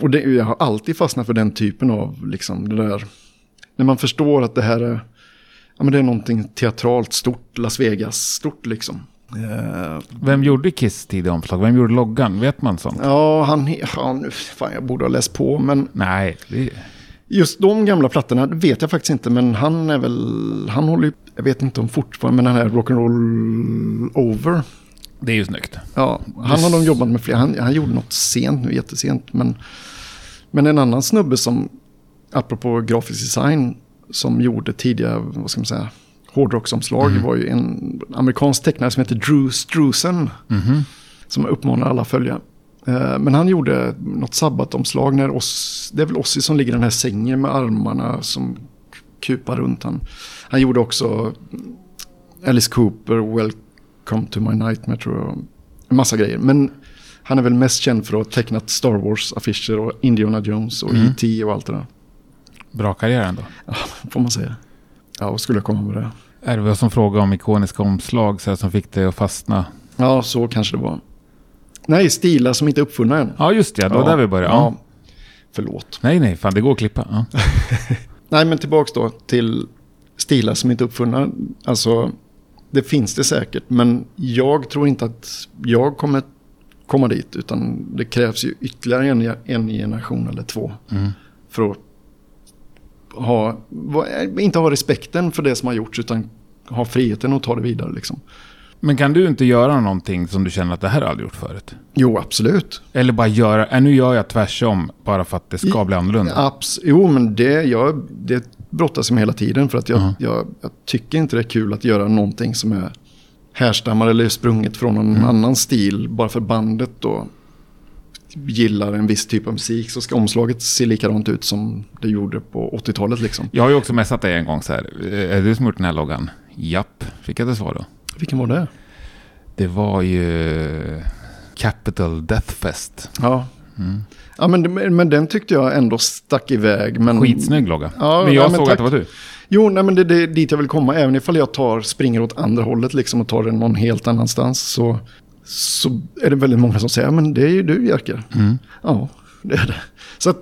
Och det, jag har alltid fastnat för den typen av, liksom, det där, när man förstår att det här är, ja men det är någonting teatralt stort, Las Vegas stort liksom. Eh, Vem gjorde Kiss tidiga omslag? Vem gjorde loggan? Vet man sånt? ja, han, ja, nu- fan jag borde ha läst på, men Nej, det... Just de gamla plattorna vet jag faktiskt inte, men han är väl, han håller ju, jag vet inte om fortfarande, men den här Rock'n'Roll Over. Det är ju snyggt. Ja, han har de jobbat med flera, han, han gjorde något sent nu, jättesent. Men, men en annan snubbe som, apropå grafisk design, som gjorde tidiga, vad ska man säga, hårdrocksomslag var ju en amerikansk tecknare som heter Drew Struzan. Som jag uppmanar alla att följa. Eh, Men han gjorde något sabbatomslag när oss, det är väl Ossi som ligger i den här sängen med armarna som kupar runt han. Han gjorde också Alice Cooper, Welcome to my nightmare tror jag. En massa grejer. Men han är väl mest känd för att ha tecknat Star Wars-affischer och Indiana Jones och E.T. och allt det där. Bra karriär ändå. Får man säga. Ja, vad skulle jag komma med det? Är det väl som fråga om ikoniska omslag så här, som fick dig att fastna? Ja, så kanske det var. Nej, stilar som inte är uppfunna än. Ja, just det. Det var där vi började. Ja. Förlåt. Nej, nej, fan det går att klippa. Ja. [LAUGHS] Nej, men tillbaks då till stilar som inte är uppfunna. Alltså, det finns det säkert. Men jag tror inte att jag kommer komma dit. Utan det krävs ju ytterligare en, en generation eller två. För att ha, inte ha respekten för det som har gjorts. Utan ha friheten att ta det vidare liksom. Men kan du inte göra någonting som du känner att det här har aldrig gjort förut? Jo, absolut. Eller bara göra, äh, nu gör jag tvärsom bara för att det ska bli annorlunda. Abs jo, men det, jag, det brottas med hela tiden. För att jag, jag, jag tycker inte det är kul att göra någonting som är härstammar eller är sprunget från någon annan stil. Bara för bandet då gillar en viss typ av musik så ska omslaget se likadant ut som det gjorde på 80-talet liksom. Jag har ju också messat dig en gång så här. "Eh, Är du som gjort den här loggan? Japp, fick jag det svar då. Vilken var det? Det var ju Capital Death Fest. Ja, ja men, men den tyckte jag ändå stack iväg. Men, Skitsnygg logga. Ja, men jag ja, men såg tack. att det var du. Jo, nej, men det är dit jag vill komma. Även ifall jag tar, springer åt andra hållet liksom, och tar den någon helt annanstans så, så är det väldigt många som säger men det är ju du Jerker. Ja, det är det. Så att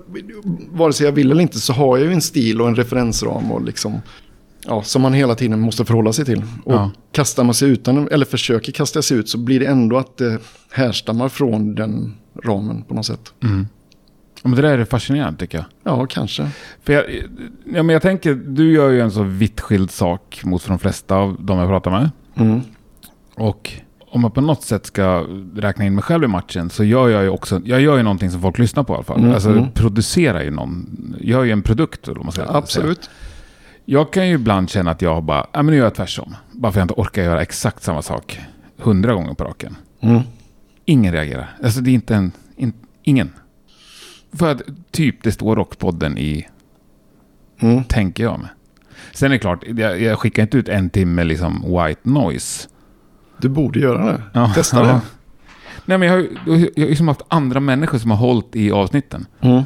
vare sig jag vill eller inte så har jag ju en stil och en referensram och liksom, ja, som man hela tiden måste förhålla sig till. Och Ja. kastar man sig utan, eller försöker kasta sig ut så blir det ändå att det härstammar från den ramen på något sätt. Ja, Men det där är fascinerande tycker jag. Ja, kanske. För jag, ja, men jag tänker, du gör ju en så vitt skild sak mot de flesta av de jag pratar med. Mm. Och om man på något sätt ska räkna in mig själv i matchen så gör jag ju också, jag gör ju någonting som folk lyssnar på i alla fall. Mm, alltså mm. producerar ju någon, gör ju en produkt. Vad man ska säga. Jag kan ju ibland känna att jag bara, ja men nu gör jag tvärsom. Bara för att jag inte orkar göra exakt samma sak hundra gånger på raken. Mm. Ingen reagerar. Alltså det är inte en, in, ingen. För att typ det står Rockpodden i, Mm. tänker jag med. Sen är det klart, jag, jag skickar inte ut en timme liksom white noise. Du borde göra det. Ja, Testa ja. det. Nej men jag har jag har liksom haft andra människor som har hållit i avsnitten. Mm.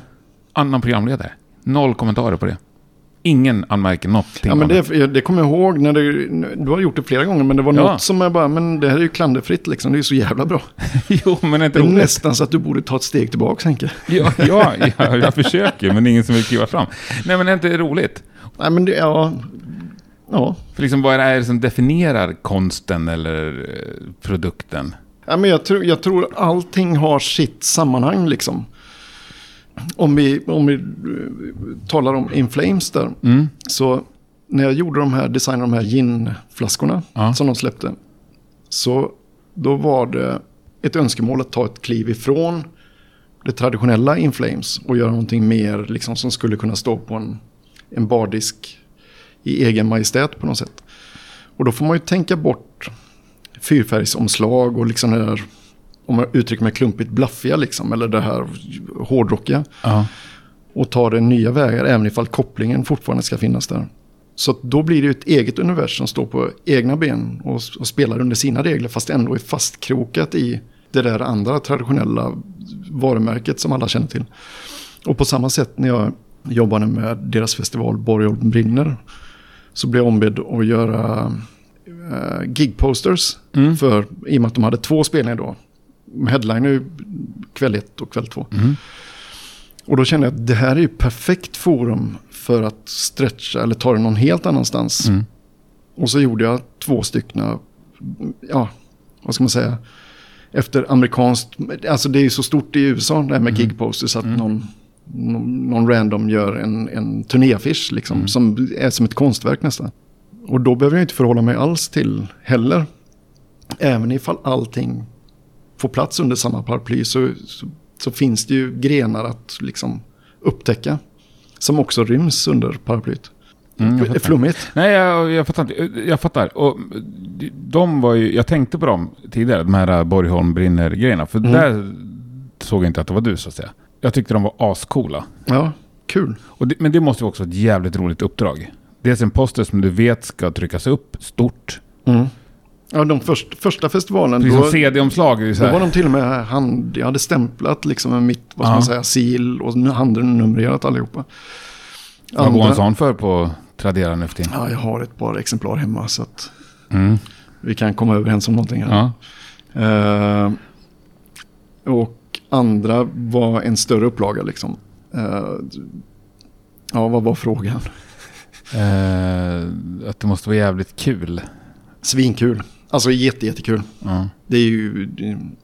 Annan programledare. Noll kommentarer på det. Ingen anmärker någonting. Ja, men det, det kommer jag ihåg när du, du har gjort det flera gånger, men det var Ja. något som jag bara, men det här är ju klanderfritt liksom, det är ju så jävla bra. [LAUGHS] jo, men inte Det är nästan så att du borde ta ett steg tillbaka, Henke. [LAUGHS] Ja, ja, ja, jag försöker, men ingen som vill kliva fram. Nej, men det är inte roligt. Nej, men det, ja, ja. För liksom, vad är det som definierar konsten eller eh, produkten? ja men jag, tror, jag tror allting har sitt sammanhang liksom. Om vi, om vi eh, talar om In Flames där, Mm. så när jag gjorde de här, designade de här ginflaskorna Ja. som de släppte, så då var det ett önskemål att ta ett kliv ifrån det traditionella In Flames och göra någonting mer liksom, som skulle kunna stå på en, en bardisk i egen majestät på något sätt. Och då får man ju tänka bort fyrfärgsomslag och liksom det där, om man uttrycker mig klumpigt, blaffiga liksom, eller det här hårdrockiga Ja. och ta det nya vägar även ifall kopplingen fortfarande ska finnas där. Så då blir det ett eget universum som står på egna ben och, och spelar under sina regler fast ändå är fastkrokat i det där andra traditionella varumärket som alla känner till. Och på samma sätt när jag jobbade med deras festival Borgholm brinner så blev jag ombedd att göra uh, gigposters Mm. för, i och med att de hade två spelningar då. Headliner ju kväll ett och kväll två. Mm. Och då kände jag att det här är ju perfekt forum för att stretcha eller ta det någon helt annanstans. Mm. Och så gjorde jag två stycken, ja, vad ska man säga, efter amerikanskt, alltså det är ju så stort i USA det här med Mm. gigposters att någon, någon, någon random gör en, en turnéaffisch liksom, Mm. som är som ett konstverk nästan. Och då behöver jag inte förhålla mig alls till heller. Även ifall allting får plats under samma paraply så, så, så finns det ju grenar att liksom upptäcka. Som också ryms under paraplyt. Mm, flummigt. Nej, jag, jag fattar inte. Jag fattar. Och de var ju, jag tänkte på dem tidigare, de här Borgholm brinner-grejerna. För Mm. där såg jag inte att det var du, så att säga. Jag tyckte de var ascoola. Ja, kul. Det, men det måste ju också vara ett jävligt roligt uppdrag. Dels en poster som du vet ska tryckas upp stort. Mm. Ja, de först, första festivalen, Precis då, CD-omslag. då var de till och med hand, jag hade stämplat liksom med mitt, vad ska Ja. man säga, sil och nu handen numrerat allihopa. Vad går en sån för på Tradera nu för tiden? Ja, jag har ett par exemplar hemma så att Mm. vi kan komma överens om någonting här. Ja. Eh, och andra var en större upplaga liksom. Eh, ja, vad var frågan? Eh, att det måste vara jävligt kul. Svinkul. Alltså jätte, jättekul. Ja. Det är ju,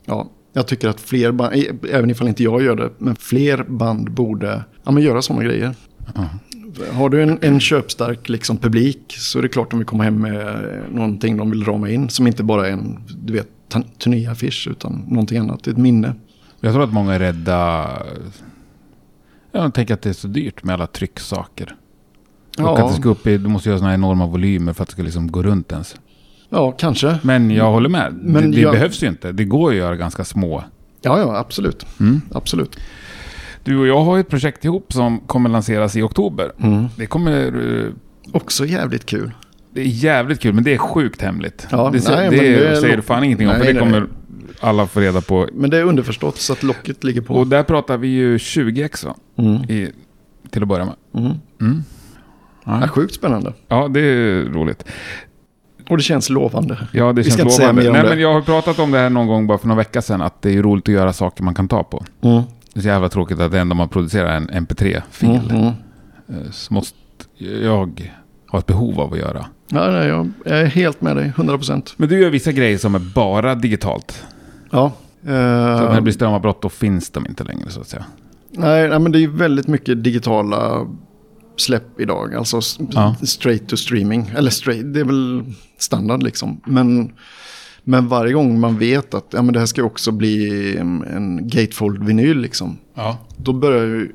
ja, jag tycker att fler band, eh, även ifall inte jag gör det, men fler band borde ja, men göra sådana grejer. Ja. Har du en, en köpstark liksom, publik så är det klart de vill komma hem med eh, någonting de vill rama in. Som inte bara är en du vet, turnéaffisch utan någonting annat, ett minne. Jag tror att många är rädda. Jag tänker att det är så dyrt med alla trycksaker. Och att det ska upp i, du måste göra sådana enorma volymer för att det ska liksom gå runt ens. Ja, kanske. Men jag håller med. Men det det jag- behövs ju inte. Det går att göra ganska små. Ja, ja, absolut. Mm. Absolut. Du och jag har ett projekt ihop som kommer lanseras i oktober. Mm. Det kommer... eh, Också jävligt kul. Det är jävligt kul, men det är sjukt hemligt. Ja, det nej, det, det är säger du fan ingenting om, Nej, för det kommer nej. alla få reda på. Men det är underförstått så att locket ligger på. Och där pratar vi ju 20x va? Mm. I, till att börja med. Mm. Mm. Ja, Ja. sjukt spännande. ja, det är roligt. Och det känns lovande. Ja, det Vi känns säga lovande. mer om Nej, det. men jag har pratat om det här någon gång bara för några veckor sedan. Att det är roligt att göra saker man kan ta på. Mm. Det är så jävla tråkigt att det enda man producerar är en MP3-fil. Mm. Mm. Eh, Så måste jag ha ett behov av att göra. Ja, nej, jag är helt med dig, 100%. Men du gör vissa grejer som är bara digitalt. Ja. Så när det blir strömavbrott då finns de inte längre så att säga. nej, nej, men det är väldigt mycket digitala släpp idag. Alltså Ja. straight to streaming. Eller straight, det är väl standard liksom. Men, men varje gång man vet att ja, men det här ska också bli en, en gatefold-vinyl liksom. Ja. Då börjar ju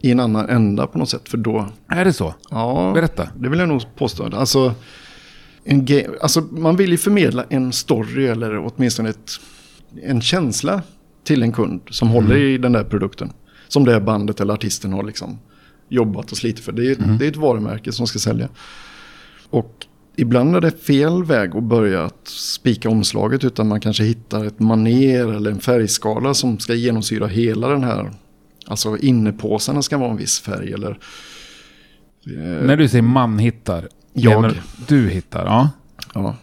i en annan ända på något sätt. För då, Är det så? ja, Berätta. det vill jag nog påstå. Alltså, en alltså, man vill ju förmedla en story eller åtminstone ett, en känsla till en kund som håller i den där produkten. Som det bandet eller artisten har liksom jobbat och slitit för. Det är, det är ett varumärke som ska sälja. Och ibland är det fel väg att börja att spika omslaget utan man kanske hittar ett maner eller en färgskala som ska genomsyra hela den här. Alltså innepåsarna ska vara en viss färg eller... eh, När du säger man hittar. Jag. Du hittar, ja. Ja.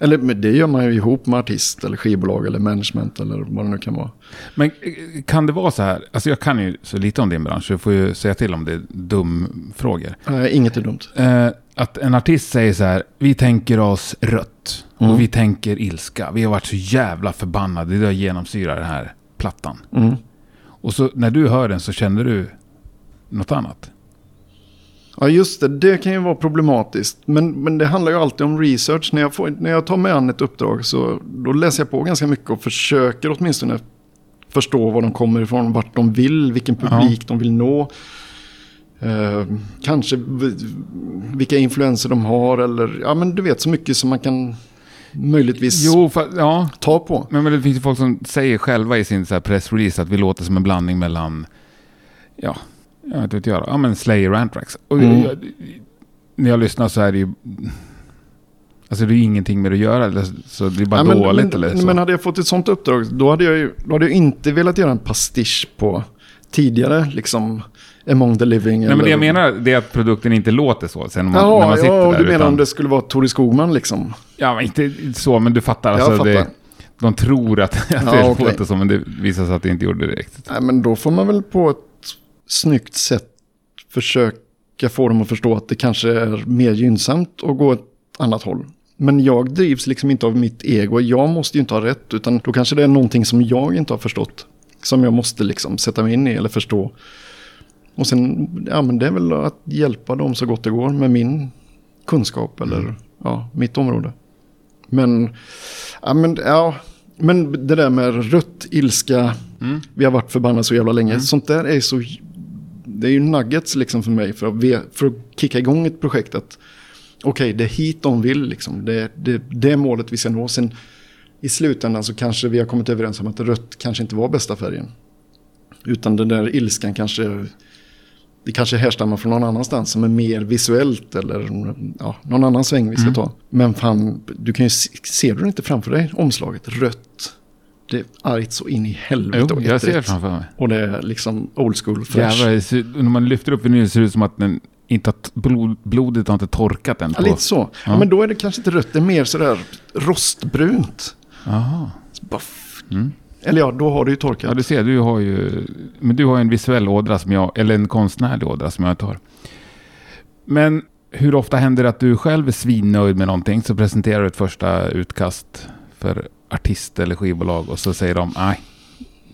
Eller det gör man ju ihop med artist eller skivbolag eller management eller vad det nu kan vara. Men eh, kan det vara så här? Alltså jag kan ju så lite om din bransch. så Jag får ju säga till om det är dum frågor. Nej, inget är dumt. Eh, att en artist säger så här. Vi tänker oss rött. Mm. Och vi tänker ilska. Vi har varit så jävla förbannade. Det har genomsyrat den här plattan. Mm. Och så när du hör den så känner du något annat. Ja, just det. Det kan ju vara problematiskt. Men, men det handlar ju alltid om research. När jag, får, när jag tar mig an ett uppdrag så då läser jag på ganska mycket och försöker åtminstone förstå var de kommer ifrån, vart de vill, vilken publik de vill nå. Eh, kanske vilka influenser de har eller ja men du vet så mycket som man kan möjligtvis Jo, för, ja. ta på. Men, men det finns ju folk som säger själva i sin så pressrelease att vi låter som en blandning mellan, ja, jag vet inte ja men Slayer och Anthrax. Och Mm. jag, när jag lyssnar så är det ju, alltså det är ju ingenting med att göra, eller, så det är bara Ja, men, dåligt men, eller så. Men hade jag fått ett sånt uppdrag, då hade jag ju då hade jag inte velat göra en pastisch på tidigare, liksom, Among the Living. Nej men det jag menar det är att produkten inte låter så sen när man, när Ja, man sitter ja och där. du menar utan, om det skulle vara Tore Skogman liksom? Ja, men inte så, men du fattar. Jag Alltså, fattar. Det, de tror att, [LAUGHS] att Ja, det okej. låter så, men det visar sig att det inte gjorde det direkt. Nej, men då får man väl på ett snyggt sätt försöka få dem att förstå att det kanske är mer gynnsamt att gå ett annat håll. Men jag drivs liksom inte av mitt ego. Jag måste ju inte ha rätt. Utan då kanske det är någonting som jag inte har förstått. Som jag måste liksom sätta mig in i eller förstå. Och sen, ja men det är väl att hjälpa dem så gott det går med min kunskap eller mm. ja, mitt område. Men, ja men, ja, men det där med rött, ilska, mm. vi har varit förbannade så jävla länge. Mm. Sånt där är så, det är ju nuggets liksom för mig för att, för att kicka igång ett projekt. Att, okej, okay, det är hit de vill liksom. Det, det, det är målet vi ska nå. Sen i slutändan så kanske vi har kommit överens om att rött kanske inte var bästa färgen. Utan den där ilskan kanske, det kanske härstammar från någon annanstans som är mer visuellt eller ja, någon annan sväng vi ska mm. ta. Men fan, du kan ju se, ser du inte framför dig omslaget, rött. Det är argt så in i helvete. Jo, jag ser det framför mig. Och det är liksom old school fresh. Jävlar, när man lyfter upp vinyl ser det ut som att den inte att blod, blodet har inte torkat än. På. Ja, lite så. Ja. ja. men då är det kanske inte rött, det är mer sådär rostbrunt. Jaha. Mm. Eller ja, då har det ju torkat. Ja, du ser, du har ju, men du har en visuell ådra som jag, eller en konstnärlig ådra som jag har. Men hur ofta händer det att du själv är svinnöjd med någonting så presenterar du ett första utkast för artist eller skivbolag och så säger de nej.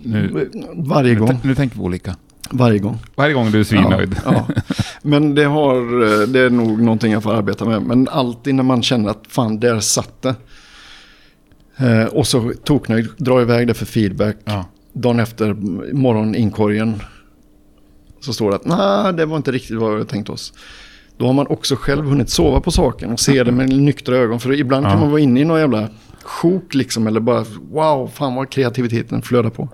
Nu, Varje gång. Nu, tänker vi olika. Varje gång. Varje gång du är svinnöjd. Ja, ja. Men det, har, det är nog någonting jag får arbeta med. Men alltid när man känner att fan, där satt det. Eh, och så toknöjd, dra iväg det för feedback. Ja. Dagen efter, morgoninkorgen. Så står det att nej, det var inte riktigt vad vi tänkt oss. Då har man också själv hunnit sova på saken och se det med nyktra ögon. För ibland ja. kan man vara inne i någon jävla sjok liksom. Eller bara wow, fan vad kreativiteten flödar på.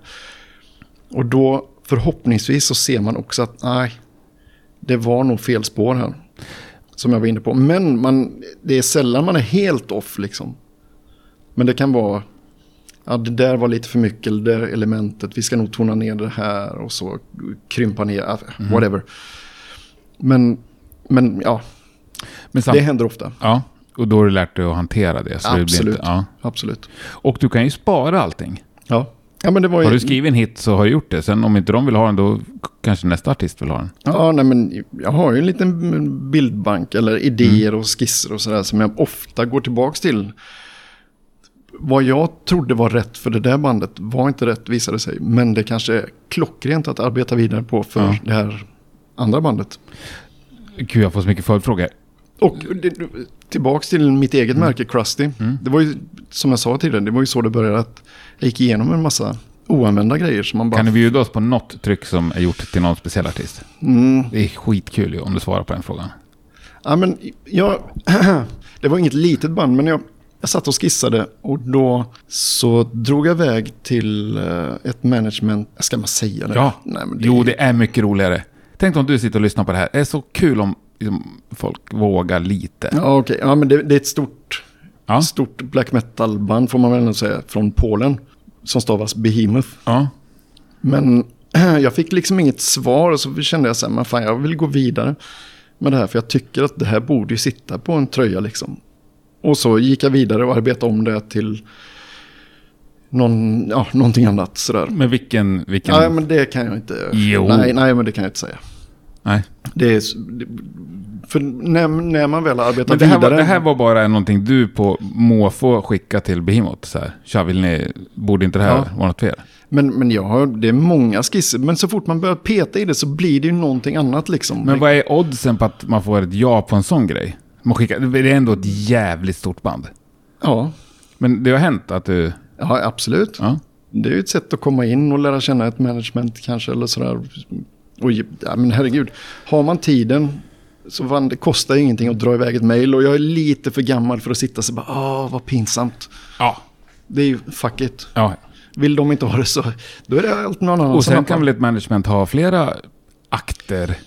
Och då förhoppningsvis så ser man också att nej, det var nog fel spår här. Som jag var inne på. Men man, det är sällan man är helt off liksom. Men det kan vara, ja det där var lite för mycket, eller det där elementet, vi ska nog tona ner det här och så krympa ner, mm. whatever. Men, men ja, men det händer ofta. Ja, och då har du lärt dig att hantera det. Absolut, det inte, ja. absolut. Och du kan ju spara allting. Ja. Ja, men det var ju... Har du skrivit en hit så har du gjort det. Sen om inte de vill ha den då kanske nästa artist vill ha den. Ja, nej, men jag har ju en liten bildbank eller idéer mm. och skisser och sådär som jag ofta går tillbaka till. Vad jag trodde var rätt för det där bandet var inte rätt visade sig. Men det kanske är klockrent att arbeta vidare på för ja. det här andra bandet. Gud, jag får så mycket följdfrågor. Och tillbaka till mitt eget mm. märke, Krusty. Mm. Det var ju, som jag sa tidigare, det var ju så det började. att Jag gick igenom en massa oanvända grejer som man bara... Kan du bjuda oss på något tryck som är gjort till någon speciell artist? Mm. Det är skitkul ju om du svarar på den frågan. Ja, men jag... [CLEARS THROAT] det var inget litet band, men jag, jag satt och skissade och då så drog jag iväg till eh, ett management. Ska man säga det? Ja, Nej, det... jo det är mycket roligare. Tänk om du sitter och lyssnar på det här. Det är så kul om liksom, folk vågar lite. Ja. Okay. Ja, men det, det, är ett stort, ja. stort black metal-band får man väl säga. Från Polen. Som stavas Behemoth. Ja. Men [CLEARS THROAT] jag fick liksom inget svar och så kände jag så här, men fan jag vill gå vidare med det här. För jag tycker att det här borde ju sitta på en tröja liksom. Och så gick jag vidare och arbetade om det till någon, ja, någonting annat sådär. Men vilken, vilken? Nej, men det kan jag inte. Jo. Nej, nej, men det kan jag inte säga. Nej. Det är, för när, när man väl arbetar Men det här, vidare... Var, det här var bara någonting du på måfå skicka till Behemoth? Så här, Tja, vill ni, borde inte det här ja. vara något fel? Men, men jag har, det är många skisser. Men så fort man börjar peta i det så blir det ju någonting annat liksom. Men vad är oddsen på att man får ett ja på en sån grej? Man skickar, det är ändå ett jävligt stort band. Ja. Men det har hänt att du... Ja, absolut. Ja. Det är ju ett sätt att komma in och lära känna ett management kanske eller sådär. Och, ja, men herregud, har man tiden så fan, det kostar ingenting att dra iväg ett mail och jag är lite för gammal för att sitta så bara, åh vad pinsamt. Ja. Det är ju fuck it. Ja. Vill de inte ha det så, då är det allt någon annan Och sen kan väl ett management ha flera akter?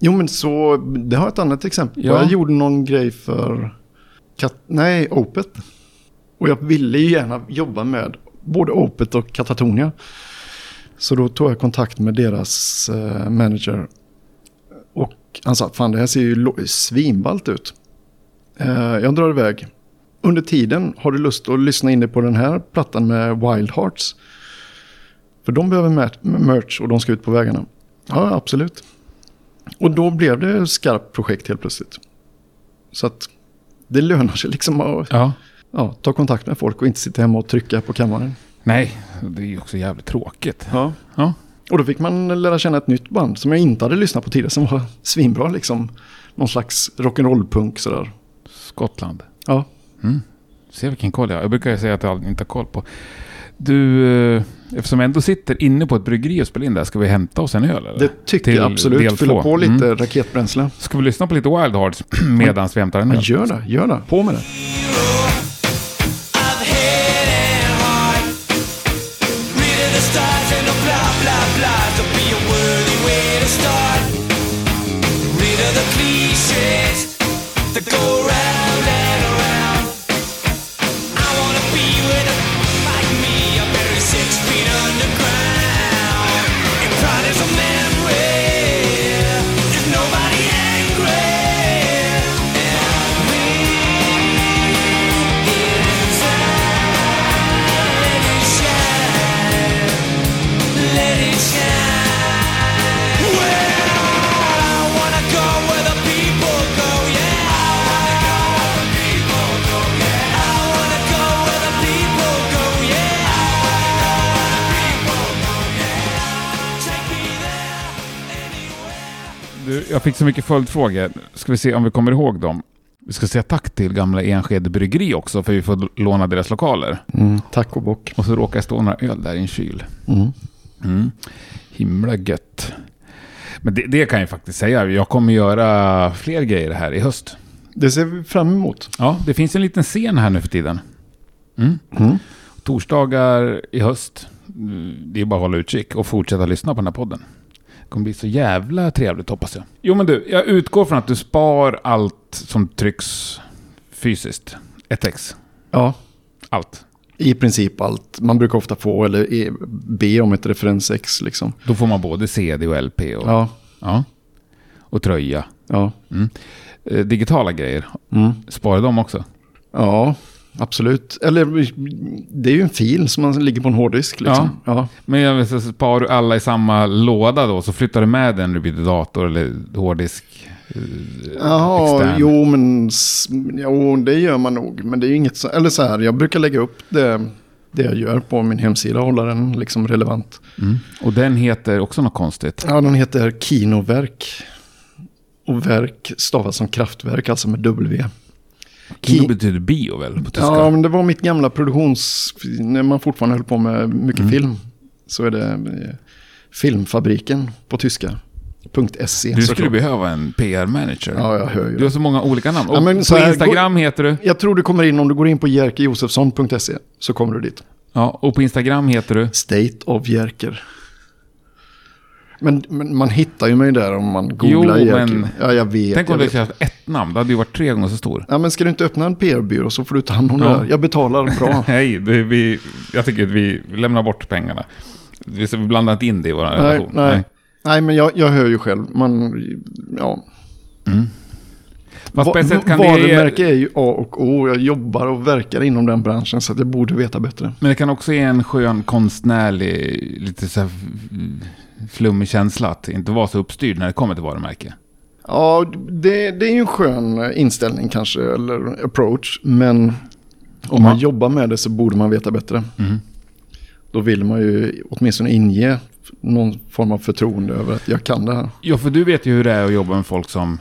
Jo men så, det har ett annat exempel. Ja. Jag gjorde någon grej för, kat, nej, Opet. Och jag ville ju gärna jobba med både Opet och Katatonia. Så då tog jag kontakt med deras eh, manager. Och han sa, fan det här ser ju svinballt ut. Eh, jag drar iväg. Under tiden, har du lust att lyssna in på den här plattan med Wild Hearts? För de behöver merch och de ska ut på vägarna. Ja, absolut. Och då blev det skarpt projekt helt plötsligt. Så att det lönar sig liksom att Ja. ja, ta kontakt med folk och inte sitta hemma och trycka på kammaren. Nej, det är ju också jävligt tråkigt. Ja. Ja. Och då fick man lära känna ett nytt band som jag inte hade lyssnat på tidigare som var svinbra liksom. Någon slags rock'n'roll-punk sådär. Skottland. Ja, Se vilken koll jag har. Jag brukar ju säga att jag inte har koll på. Du, eh, eftersom jag ändå sitter inne på ett bryggeri och spelar in där, ska vi hämta oss en öl? Eller? det tycker Till jag absolut. Fylla på lite Mm. raketbränsle. Ska vi lyssna på lite Wild Hearts [CLEARS THROAT] medan vi hämtar en Ja, öl? gör det, gör det. På med det. Jag fick så mycket följdfrågor. Ska vi se om vi kommer ihåg dem. Vi ska säga tack till gamla Enskede Bryggeri också, för vi får låna deras lokaler. Mm, tack och bock. Och så råkar jag stå några öl där i en kyl. Mm. Mm. Himla gött. Men det, det kan jag faktiskt säga. Jag kommer göra fler grejer här i höst. Det ser vi fram emot. Ja, det finns en liten scen här nu för tiden. Mm. Mm. Torsdagar i höst. Det är bara att hålla utkik och fortsätta lyssna på den här podden. Kommer bli så jävla trevligt hoppas jag. Jo men du, jag utgår från att du spar allt som trycks fysiskt. Ett ex. Ja, Allt. i princip allt. Man brukar ofta få eller be om ett referensex liksom. Då får man både CD och LP och, Ja, ja, och tröja. ja. Eh, digitala grejer, Mm. sparar de också? Ja, absolut. Eller det är ju en fil som man ligger på en hårddisk liksom. Ja. Men jag vet, så sparar du alla i samma låda då, så flyttar du med den du byter dator eller hårddisk? eh, Jaha, extern? jo men jo, det gör man nog. Men det är ju inget så, eller så här, jag brukar lägga upp det, det jag gör på min hemsida och hålla den liksom relevant. Mm. Och den heter också något konstigt. Ja, den heter Kinoverk. Och verk stavas som kraftverk, alltså med W. Kino Ki- betyder bio väl på tyska? Ja, men det var mitt gamla produktions... När man fortfarande höll på med mycket Mm. film. Så är det eh, Filmfabriken på tyska. .se. du skulle behöva en PR-manager. Ja, jag hör ju Du har så många olika namn. Ja, men så på här, Instagram heter du? Jag tror du kommer in om du går in på jerkejosefsson.se så kommer du dit. Ja, och på Instagram heter du? State of Jerker. Men, men man hittar ju mig där om man googlar Jo, men- Ja, jag vet. Tänk om skulle haft ett namn, då hade du varit tre gånger så stor. Ja, men ska du inte öppna en PR-byrå så får du ta hand om Ja. det. Jag betalar bra. [LAUGHS] Nej, det, vi, jag tycker att vi lämnar bort pengarna. Vi blandar inte in det i vår nej, relation. nej. nej, men jag, jag hör ju själv. Man, ja. Fast på ett sätt kan Varumärke det, är ju A och O. Jag jobbar och verkar inom den branschen så att jag borde veta bättre. men det kan också ge en skön konstnärlig, lite så här flummig känsla att inte vara så uppstyrd när det kommer till varumärke. Ja, det, det är ju en skön inställning kanske, eller approach. Men om man jobbar med det så borde man veta bättre. Mm. Då vill man ju åtminstone inge någon form av förtroende över att jag kan det här. Ja, för du vet ju hur det är att jobba med folk som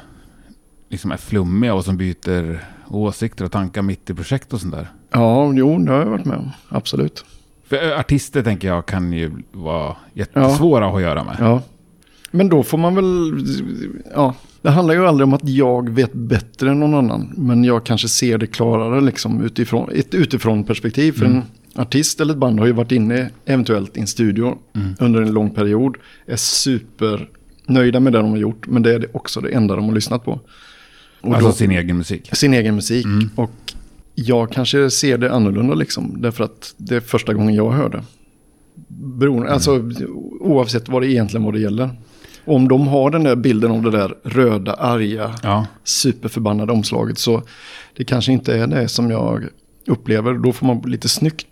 liksom är flummiga och som byter åsikter och tankar mitt i projekt och sånt där. Ja, jo, det har jag varit med om. Absolut. För eh, artister tänker jag kan ju vara jättesvåra att ha att göra med. Ja. Men då får man väl, ja, det handlar ju aldrig om att jag vet bättre än någon annan. Men jag kanske ser det klarare liksom utifrån, ett utifrån perspektiv. För en artist eller ett band har ju varit inne eventuellt i en studio under en lång period. Är supernöjda med det de har gjort. Men det är också det enda de har lyssnat på. Och Alltså då- sin egen musik. sin egen musik. Och jag kanske ser det annorlunda liksom. Därför att det är första gången jag hör det. Beroende, Alltså oavsett vad det egentligen vad det gäller. Om de har den där bilden av det där röda, arga, Ja. superförbannade omslaget så det kanske inte är det som jag upplever. Då får man lite snyggt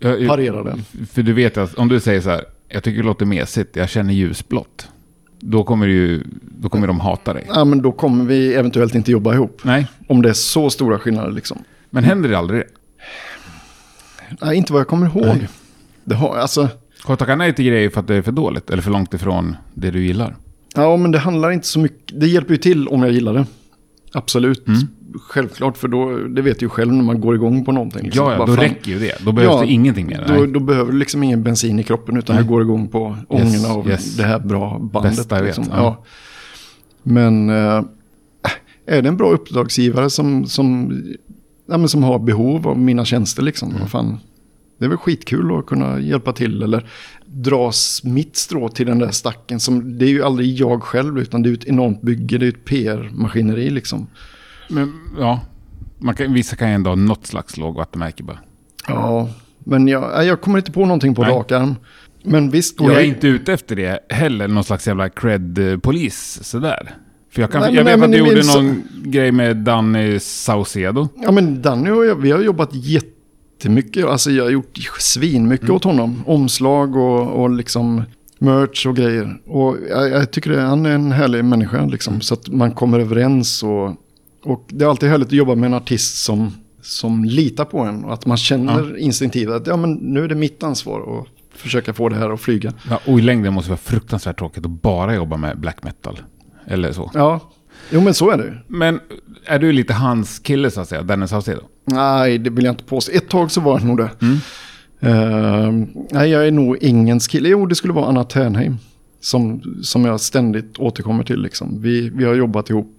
parera det. för du vet att om du säger så här, jag tycker det låter mesigt, jag känner ljusblått. Då kommer, ju, då kommer de hata dig. Ja, men då kommer vi eventuellt inte jobba ihop. Nej, Om det är så stora skillnader liksom. men händer det aldrig? Nej, inte vad jag kommer ihåg. Nej. Det har, alltså, Har du tackat nej till grejer för att det är för dåligt? Eller för långt ifrån det du gillar? ja, men det handlar inte så mycket. Det hjälper ju till om jag gillar det. Absolut. Självklart, för då, det vet du ju själv när man går igång på någonting. liksom. Ja, ja Vad då fan, räcker ju det. Då behövs Ja, det ingenting mer. Då, då behöver du liksom ingen bensin i kroppen utan Nej. du går igång på ångorna av yes. det här bra bandet. Bästa jag vet, liksom. ja. ja. Men eh, är det en bra uppdragsgivare som, som, ja, men som har behov av mina tjänster liksom, Mm. fan, det är väl skitkul att kunna hjälpa till eller dras mitt strå till den där stacken. Som, det är ju aldrig jag själv utan det är ett enormt bygge, det är ett PR-maskineri liksom. Men, ja, man kan, vissa kan ju ändå ha något slags lågvattenmärke bara. Ja, men jag, nej, jag kommer inte på någonting på Nej. rak arm. Men visst, Och jag är inte ute efter det heller, någon slags jävla cred-polis sådär. För jag, kan, Nej, jag men- vet nej, att du gjorde är någon grej med Danny Saucedo. Ja men Danny och jag, vi har jobbat jättemycket. Alltså jag har gjort svinmycket åt honom. Omslag och, och liksom merch och grejer. Och jag, jag tycker det, han är en härlig människa liksom. Så att man kommer överens och, och det är alltid härligt att jobba med en artist som, som litar på en. Och att man känner instinktivt att ja, men nu är det mitt ansvar att försöka få det här att flyga. Ja, och i längden måste det vara fruktansvärt tråkigt att bara jobba med black metal. Eller så. Ja, jo men så är det ju. Men är du lite hans kille så att säga, Danny Saucedo? Nej, det vill jag inte påstå. Ett tag så var det nog det. Eh, nej, jag är nog ingens kille. Jo, det skulle vara Anna Ternheim. Som, som jag ständigt återkommer till. Liksom. Vi, vi har jobbat ihop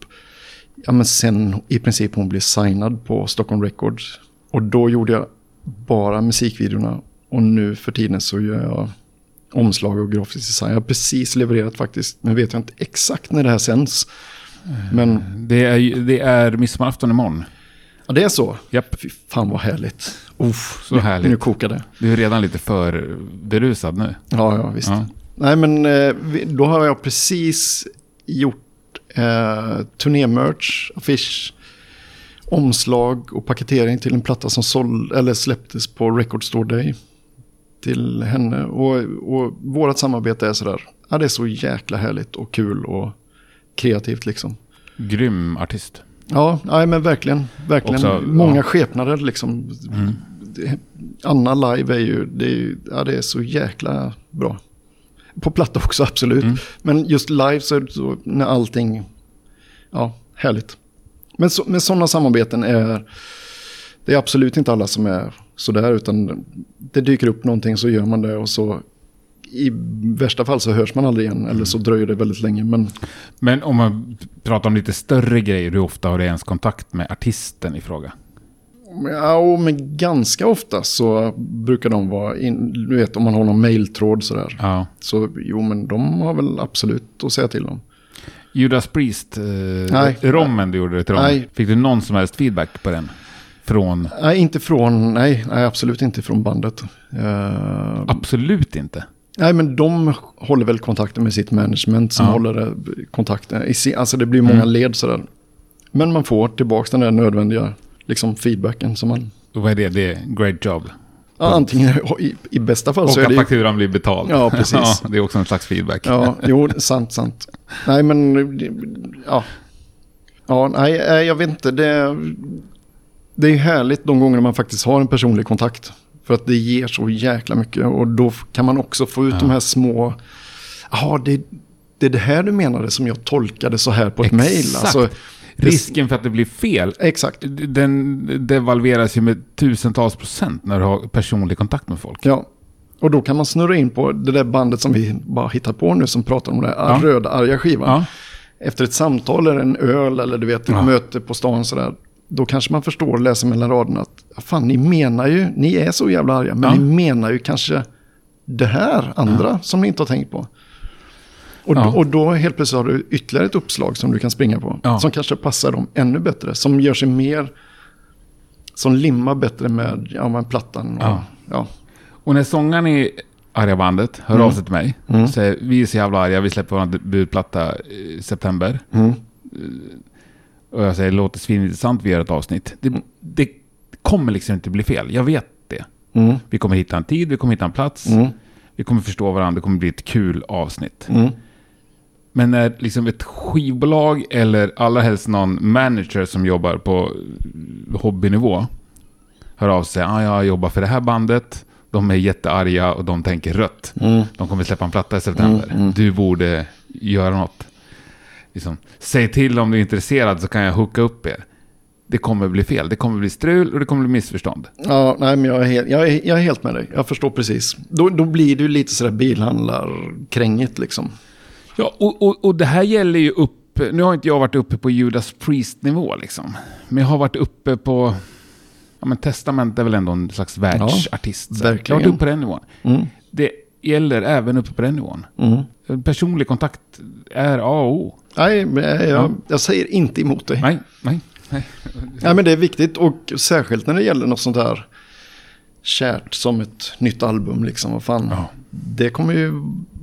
ja, men sen i princip hon blev signad på Stockholm Records. Och då gjorde jag bara musikvideorna. Och nu för tiden så gör jag omslag och grafisk design. Jag har precis levererat faktiskt. Men vet jag inte exakt när det här sänds. Men Det är, det är midsommarafton imorgon. ja, det är så. Japp, Fy fan vad härligt. Uff, så nu, härligt. nu kokar det. Du är redan lite för berusad nu. Ja, ja visst. Ja. Nej, men eh, då har jag precis gjort eh, turnémerch, affisch, omslag och paketering till en platta som såld, eller släpptes på Record Store Day. Till henne. Och, och vårt samarbete är sådär, ja det är så jäkla härligt och kul och kreativt liksom. Grym artist. Ja, nej, men verkligen. verkligen. Också, Många ja. skepnader liksom. Det- Anna live är ju, det är, ju- ja, det är så jäkla bra. På platta också, absolut. Men just live så är det så, när allting, ja, härligt. Men, så, men sådana samarbeten är, det är absolut inte alla som är sådär, utan det dyker upp någonting så gör man det och så i värsta fall så hörs man aldrig igen, eller så dröjer det väldigt länge. Men Men om man pratar om lite större grejer, hur ofta har du ens kontakt med artisten i fråga? Ja, men ganska ofta så brukar de vara, in, du vet om man har någon mailtråd sådär. Ja. Så jo, men de har väl absolut att säga till om. Judas Priest, eh, du gjorde till dem. Fick du någon som helst feedback på den? Från? Nej, inte från, nej, nej absolut inte från bandet. Eh, Absolut inte. nej, men de håller väl kontakten med sitt management som Ja. håller eh, kontakten. Sin, alltså det blir många led sådär. Men man får tillbaka den där nödvändiga liksom, feedbacken som man... Och vad är det? Det är great job. Ja, antingen, i, i bästa fall Och så är att det ju fakturan blir betald. Ja, precis. [LAUGHS] ja, det är också en slags feedback. Ja, jo, sant, sant. Nej, men ja. Ja, nej, eh, jag vet inte. Det, det är härligt de gånger man faktiskt har en personlig kontakt. För att det ger så jäkla mycket. Och då kan man också få ut de här små... Ja, det, det är det här du menade som jag tolkade så här på ett mejl. Exakt. Alltså, Risken för att det blir fel, Exakt. den devalveras ju med tusentals procent när du har personlig kontakt med folk. Ja. Och då kan man snurra in på det där bandet som vi bara hittar på nu som pratar om det här Ja. röda arga skivan. Ja. efter ett samtal eller en öl eller du vet ett Ja. möte på stan sådär. Då kanske man förstår och läser mellan raderna att "Ja, fan ni menar ju, ni är så jävla arga, men ni menar ju kanske det här andra som ni inte har tänkt på. Och, Ja. då, och då helt plötsligt har du ytterligare ett uppslag som du kan springa på. Ja. Som kanske passar dem ännu bättre. Som gör sig mer, som limmar bättre med ja, med plattan. Och, Ja. ja. Och när sångaren i arga bandet hör Mm. av sig till mig och säger vi är så jävla arga, vi släpper vår debutplatta i september. Mm. Och jag säger låter svinintressant, vi gör ett avsnitt. Det, det kommer liksom inte bli fel, jag vet det. Mm. Vi kommer hitta en tid, vi kommer hitta en plats. Mm. Vi kommer förstå varandra, det kommer bli ett kul avsnitt. Mm. Men när liksom ett skivbolag eller allra helst någon manager som jobbar på hobbynivå hör av sig. Ah, jag jobbar för det här bandet. De är jättearga och de tänker rött. Mm. De kommer släppa en platta i september. Du borde göra något. Liksom, säg till om du är intresserad så kan jag hooka upp er. Det kommer bli fel. Det kommer bli strul och det kommer bli missförstånd. Ja, nej, men jag är, helt, jag, är, jag är helt med dig. Jag förstår precis. Då, då blir det ju lite sådär bilhandlarkrängigt liksom. Ja, och, och, och det här gäller ju upp... Nu har inte jag varit uppe på Judas Priest-nivå liksom. Men jag har varit uppe på... Ja, men Testament är väl ändå en slags världsartist. så. verkligen. Jag har varit uppe på den nivån. Mm. Det gäller även uppe på den nivån. Mm. Personlig kontakt är A och O. Nej, jag, jag, jag säger inte emot dig. Nej, nej, nej. Nej, men det är viktigt och särskilt när det gäller något sånt här kärt som ett nytt album. Liksom. Vad fan. Ja. Det kommer ju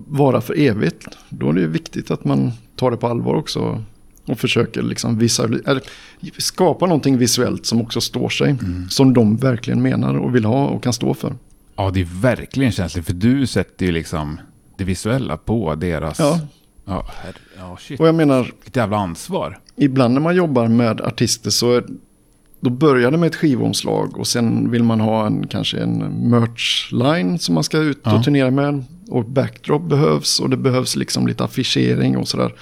vara för evigt. Då är det viktigt att man tar det på allvar också. Och försöker liksom visual, skapa någonting visuellt som också står sig. Mm. Som de verkligen menar och vill ha och kan stå för. Ja, det är verkligen känsligt. För du sätter ju liksom det visuella på deras... Ja. Ja, herre, ja shit. Och jag menar, Vilket jävla ansvar. ibland när man jobbar med artister så är, då börjar det med ett skivomslag och sen vill man ha en, kanske en merch-line som man ska ut och Ja. turnera med. Och backdrop behövs och det behövs liksom lite affischering och sådär.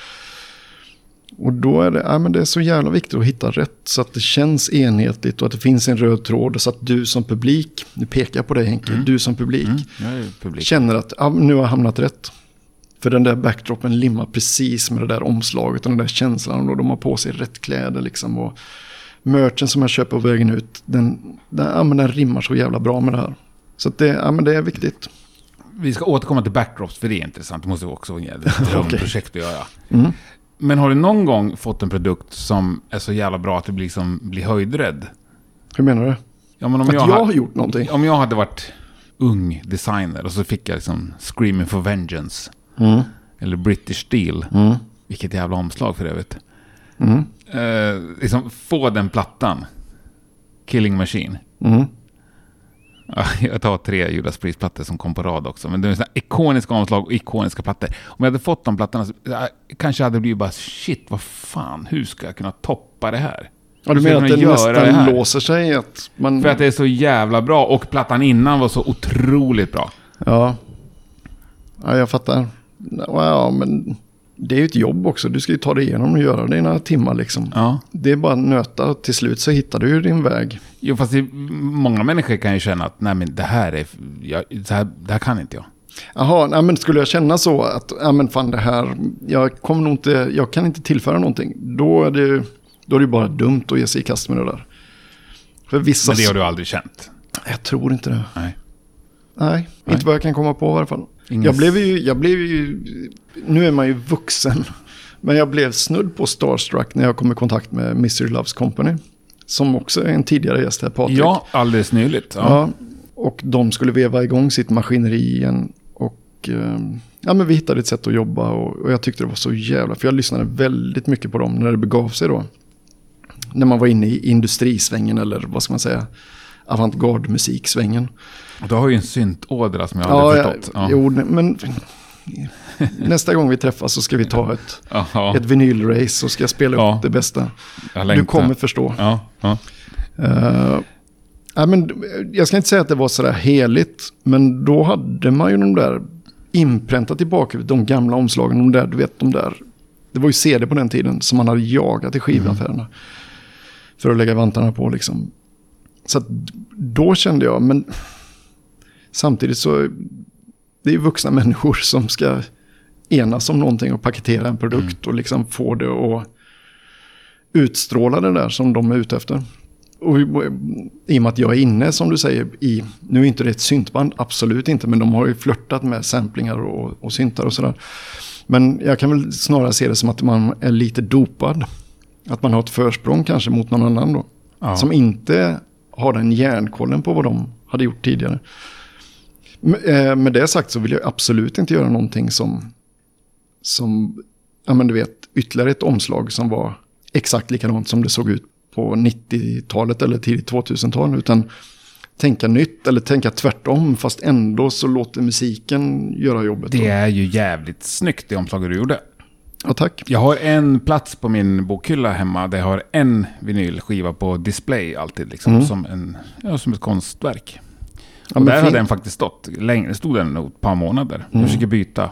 Och då är det, ja, men det är så jävla viktigt att hitta rätt så att det känns enhetligt och att det finns en röd tråd så att du som publik, nu pekar jag på dig Henke, du som publik Mm, publik. känner att ja, nu har jag hamnat rätt. För den där backdropen limmar precis med det där omslaget och den där känslan. Och de har på sig rätt kläder liksom. Och merchen som jag köper på vägen ut, den, den, ja, den rimmar så jävla bra med det här. Så det, ja, men det är viktigt. Vi ska återkomma till backdrops, för det är intressant. Det måste vara ett drömprojekt [LAUGHS] att göra. Mm. Men har du någon gång fått en produkt som är så jävla bra att du blir, liksom, blir höjdrädd? Hur menar du? Ja, men om Att jag, jag ha- har gjort någonting? Om jag hade varit ung designer och så fick jag liksom Screaming for Vengeance. Mm. Eller British Steel. Mm. Vilket jävla omslag för övrigt. Mm. Eh, liksom få den plattan. Killing Machine. Mm. Ja, [LAUGHS] Jag tar tre Judas Priest-plattor som kom på rad också. Men det är sådana ikoniska omslag och ikoniska plattor. Om jag hade fått de plattorna så jag kanske hade blivit bara shit, vad fan, hur ska jag kunna toppa det här? Ja, du menar jag att det det nästan här? låser sig? Att man... För att det är så jävla bra och plattan innan var så otroligt bra. Ja. ja, jag fattar. Ja, men det är ju ett jobb också. Du ska ju ta dig igenom och göra det några timmar liksom. Ja. Det är bara att nöta. Till slut så hittar du ju din väg. Jo, fast det, många människor kan ju känna att nej men det här är, jag, så här, det här kan inte jag. Jaha, nej, men skulle jag känna så att ja, men fan det här, jag, kommer nog inte, jag kan inte tillföra någonting. Då är det då är det bara dumt att ge sig i kast med det där. För vissa... Men det har du aldrig känt. Jag tror inte det. Nej. Nej, inte vad jag kan komma på i alla fall. Ingen- Jag blev ju, jag blev ju, nu är man ju vuxen. [LAUGHS] Men jag blev snudd på starstruck när jag kom i kontakt med Mystery Loves Company. Som också är en tidigare gäst här, Patrik. Ja, alldeles nyligt. Ja. Ja, och de skulle veva igång sitt maskineri igen. Och eh, ja, men vi hittade ett sätt att jobba och, och jag tyckte det var så jävla... För jag lyssnade väldigt mycket på dem när det begav sig då. När man var inne i industrisvängen eller vad ska man säga, avantgarde-musiksvängen. Du har ju en syntådra som jag aldrig Ja, förstått. ja. Jo, men nästa gång vi träffas så ska vi ta ett, Jaha. ett vinylrace och ska spela Ja. upp det bästa. Du kommer förstå. Ja, ja. Uh, ja, men, jag ska inte säga att det var sådär heligt, men då hade man ju de där inpräntat i bakhuvudet, de gamla omslagen, de där, du vet, de där. Det var ju CD på den tiden som man hade jagat i skivaffärerna. För att lägga vantarna på liksom. Så då kände jag, men samtidigt så, det är ju vuxna människor som ska enas om någonting och paketera en produkt och liksom få det att utstråla det där som de är ute efter. Och i i och med att jag är inne, som du säger, i, nu är inte det ett syntband, absolut inte, men de har ju flörtat med samplingar och, och syntar och sådär. Men jag kan väl snarare se det som att man är lite dopad. Att man har ett försprång kanske mot någon annan då. Ja. Som inte ha den järnkollen på vad de hade gjort tidigare. Eh, med det sagt så vill jag absolut inte göra någonting som, som ja men du vet, ytterligare ett omslag som var exakt likadant som det såg ut på 90-talet eller tidigt 2000-tal. Utan tänka nytt eller tänka tvärtom fast ändå så låter musiken göra jobbet. Det är ju jävligt snyggt det omslaget du gjorde. Ja, tack. Jag har en plats på min bokhylla hemma där jag har en vinylskiva på display alltid. Liksom, Mm. som, en, ja, som ett konstverk. Ja, och där har fint. den faktiskt stått länge. stod den nog ett par månader. Mm. Jag försöker byta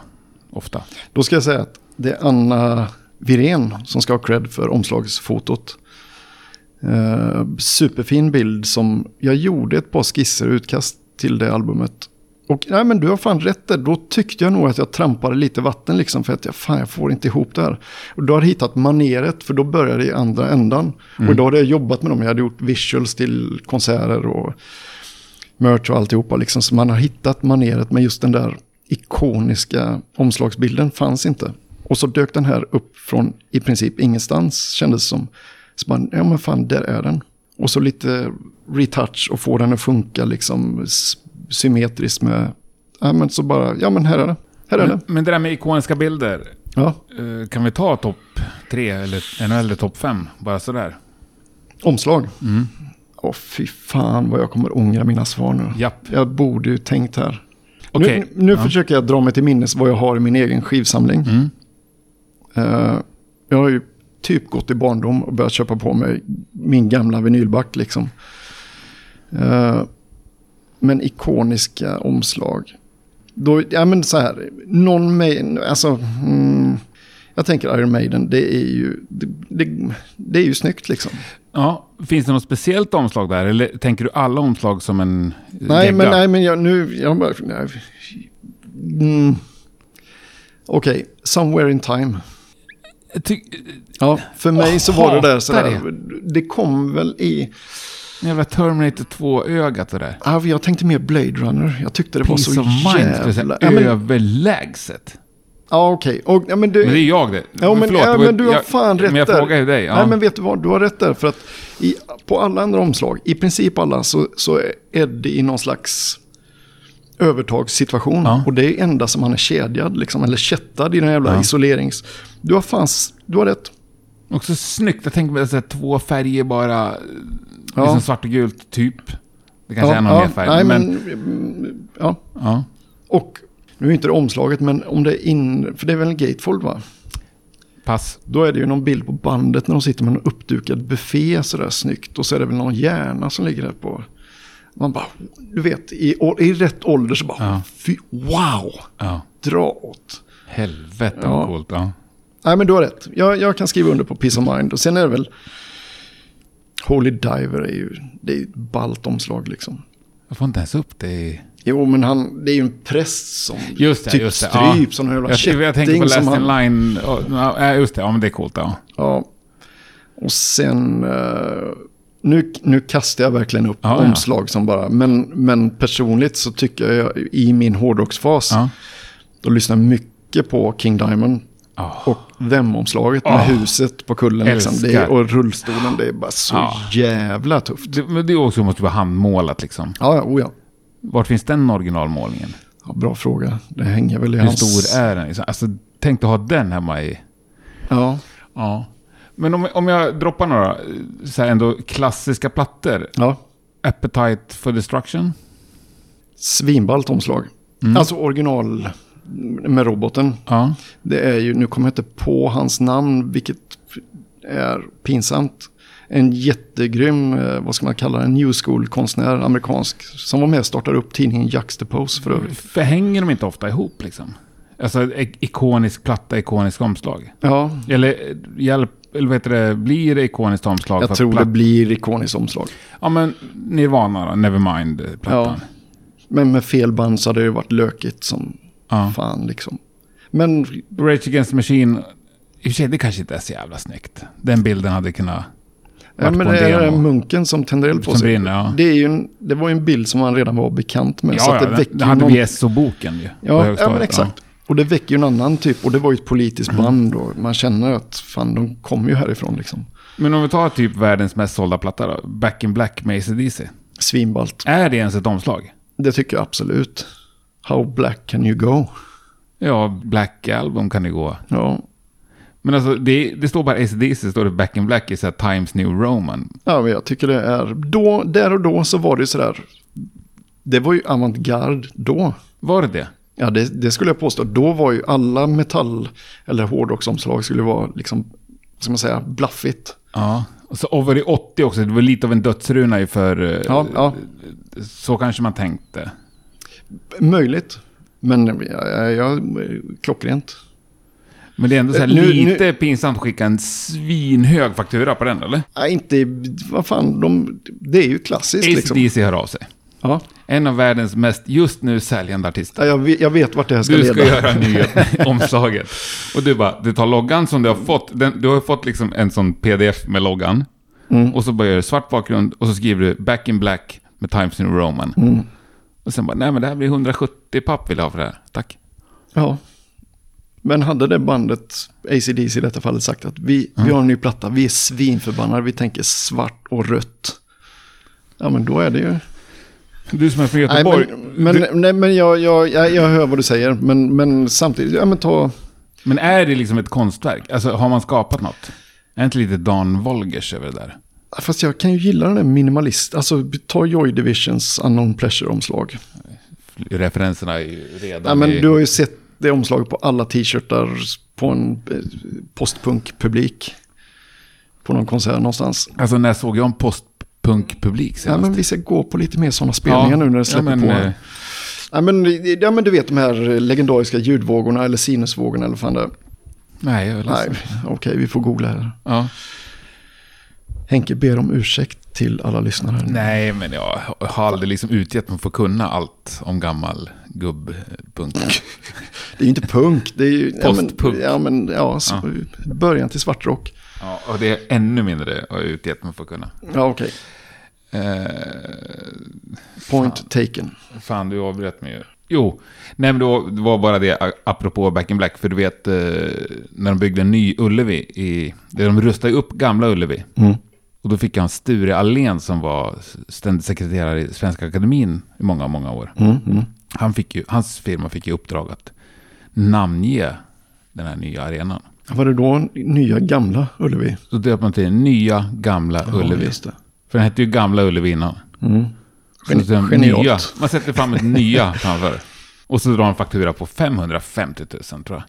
ofta. Då ska jag säga att det är Anna Virén som ska ha cred för omslagsfotot. Eh, superfin bild som jag gjorde ett par skisser och utkast till det albumet. Och nej men du har fan rätt där. Då tyckte jag nog att jag trampade lite vatten liksom för att jag, fan, jag får inte ihop det här. Och då har jag hittat maneret för då började det i andra ändan. Och idag hade jag jobbat med dem. Jag hade gjort visuals till konserter och merch och alltihopa. Liksom. Så man har hittat maneret men just den där ikoniska omslagsbilden fanns inte. Och så dök den här upp från i princip ingenstans kändes som. Så man, ja men fan, där är den. Och så lite retouch och få den att funka liksom symmetriskt med, ja men så bara, ja men här är det. Här är det. Men, men det där med ikoniska bilder. Ja, eh, Kan vi ta topp tre eller ännu hellre topp fem? Bara sådär. omslag. Mm. Åh fy fan vad jag kommer ångra mina svar nu. Japp. Jag borde ju tänkt här. Okej. Nu, nu Ja. försöker jag dra mig till minnes vad jag har i min egen skivsamling. Mm. Eh, jag har ju typ gått i barndom och börjat köpa på mig min gamla vinylback liksom. Eh, men ikoniska omslag. Då, ja men så här, någon med, alltså, mm, jag tänker Iron Maiden, det är ju, det, det, det är ju snyggt liksom. Ja, finns det något speciellt omslag där? Eller tänker du alla omslag som en Nej, gegga? men, nej, men jag, nu, jag bara, nej. Mm. Okej, Somewhere in Time. Ty- Ja, för mig så var det där sådär, hatar det kom väl i, Jävla Terminator 2-ögat det där. ja, jag tänkte mer Blade Runner, jag tyckte det var Peace så of mind, jävla... Ja, men, Överlägset. ja okej, och, ja, men du... Men det är jag det. Ja, men, Förlåt, ja, var- men du har jag- fan rätt Men jag där. frågar ju dig. Ja. Nej, men vet du vad? Du har rätt där. För att i, på alla andra omslag, i princip alla, så, så är det i någon slags övertagssituation. Ja. Och det är enda som han är kedjad, liksom, eller kättad i den jävla Ja. isolerings... Du har fan, du har rätt. Också snyggt. Jag tänker mig så två färger bara. Ja. Liksom svart och gult, typ. Det kanske ja, är någon ja, mer färg. Nej, men, men, ja. ja. Och nu är inte det omslaget, men om det är in... För det är väl en gatefold va? Pass. Då är det ju någon bild på bandet när de sitter med en uppdukad buffé sådär snyggt. Och så är det väl någon hjärna som ligger där på. Man bara, du vet, i, i rätt ålder så bara, Ja. fy, wow, Ja. dra åt. Helvete Ja. vad coolt. Ja. Nej men du har rätt, jag, jag kan skriva under på Peace of Mind. Och sen är det väl, Holy Diver är ju, det är ett ballt omslag liksom. Jag får inte ens upp det i... Jo men han, det är ju en präst som Just det, typ just det. stryps som en jävla jag, jag tänker på kätting Last han- Line. Ja, Ja, just det. Ja, men det är coolt. Ja. Ja. Och sen... eh, nu, nu kastar jag verkligen upp Ja, ja. omslag som bara... Men, men personligt så tycker jag i min hårdrocksfas... Ja. Då lyssnar jag mycket på King Diamond. Ja. Och Them-omslaget med Oh. huset på kullen. Liksom. Det är, och rullstolen. Det är bara så Ja. jävla tufft. Det, men det också måste vara handmålat liksom. Ja, ja, oh ja. Vart finns den originalmålningen? ja. Bra fråga. Det hänger väl i Hur hans... stor är den? liksom? Alltså, tänk att ha den hemma i... Ja. Ja. Men om, om jag droppar några så här ändå klassiska plattor. ja. Appetite for Destruction. Svinballt omslag. Mm. Alltså original med roboten. Ja. Det är ju, nu kommer jag inte på hans namn, vilket är pinsamt. En jättegrym, eh, vad ska man kalla det, new school-konstnär, amerikansk, som var med och startade upp tidningen Juxtapose för övrigt. Förhänger de inte ofta ihop liksom? Alltså ik- ikonisk platta, ikonisk omslag. Ja, Eller eh, hjälp, eller vad heter det, blir det ikoniskt omslag? för jag tror det blir ikoniskt omslag. Ja men Nirvana då, Nevermind-plattan. Men med fel band så hade det varit lökigt som Ja. fan liksom. Men Rage Against the Machine, i och för sig det kanske inte är så jävla snyggt. Den bilden hade kunnat Ja, men det är demo. munken som tänder eld på Som sig. brinner, ja. det, är ju en, det var ju en bild som man redan var bekant med. så Ja, att ja, det väcker ju hade någon... vi SO-boken ju. Ja, ja men exakt. Och det väcker ju en annan typ. Och det var ju ett politiskt Mm. band. Och man känner att fan, de kommer ju härifrån liksom. Men om vi tar typ världens mest sålda platta då. Back in Black med AC/DC. Svinballt. Är det ens ett omslag? Det tycker jag absolut. How black can you go? Ja, Black Album kan det gå. Ja, Men alltså, det, det står bara AC/DC, står det Back in Black i så Times New Roman. ja men jag tycker det är... Då, där och då så var det ju sådär... Det var ju avantgarde då. Var det det? Ja, det, det skulle jag påstå. Då var ju alla metall eller hårdrocksomslag skulle vara liksom, ska man säga, blaffigt. Ja. Och så Over i 80 också, det var lite av en dödsruna ju för... eh, Ja, ja, Så kanske man tänkte. Möjligt. Men ja, ja, klockrent. Men det är ändå så här nu- lite pinsamt att skicka en svinhög faktura på den, eller? Nej, inte, vad fan, de, det är ju klassiskt liksom. ACDC hör av sig. Ja. En av världens mest just nu säljande artister. Ja, jag, vet, jag vet vart det här ska Du leda. ska göra nya [LAUGHS] omslaget. Och du bara, du tar loggan som du har fått. Den, du har fått liksom en sån pdf med loggan. Mm. Och så gör du svart bakgrund och så skriver du back in black med Times New Roman. Mm. Och sen bara, nej men det här blir 170 papp vill jag ha för det här. Tack. Ja. Men hade det bandet, ACDC i detta fallet, sagt att vi, vi har en ny platta, vi är svinförbannade, vi tänker svart och rött. Ja, men då är det ju... Du som är från Nej, Göteborg. men, men, du, nej, men jag, jag, jag, jag hör vad du säger, men, men samtidigt, ja men ta... men är det liksom ett konstverk? Alltså har man skapat något? Är inte lite Dan Wolgers över det där? Fast jag kan ju gilla den där minimalist, alltså ta Joy Divisions Unknown Pleasure-omslag. Referenserna är ju redan Ja, men i... du har ju sett det omslaget på alla t-shirtar på en eh, postpunk-publik. På någon konsert någonstans. Alltså när såg jag en postpunkpublik Ja, senast? men vi ska gå på lite mer sådana spelningar nu när det släpper ja, men, på. eh, Ja, men, ja, men du vet de här legendariska ljudvågorna eller sinusvågorna eller fan det. Nej, jag är Nej, ledsen. okej, vi får googla här. Ja. Henke ber om ursäkt till alla lyssnare. Nej, men jag har aldrig liksom utgett mig för att kunna allt om gammal gubbpunk. [LAUGHS] Det är ju inte punk, det är ju... Postpunk. Ja, men, ja, ja, början till svartrock. Ja, och det är ännu mindre har jag utgett mig för att kunna. Ja, okej. Eh, Point taken. fan, du avbröt mig ju. Jo, nej men då, det var bara det, apropå Back in Black, för du vet eh, när de byggde en ny Ullevi, i, de rustade upp gamla Ullevi. Mm. Och då fick han Sture Allén som var ständig sekreterare i Svenska Akademin i många, många år. Mm, mm. Han fick ju, hans firma fick ju uppdrag att namnge den här nya arenan. Var det då nya gamla Ullevi? Så döpte man till Nya Gamla Ullevi. just det. För den hette ju Gamla Ullevi innan. Mm. Så Geni- den genialt. nya, man sätter fram ett nya framför. Och så drar en faktura på 550 000 tror jag.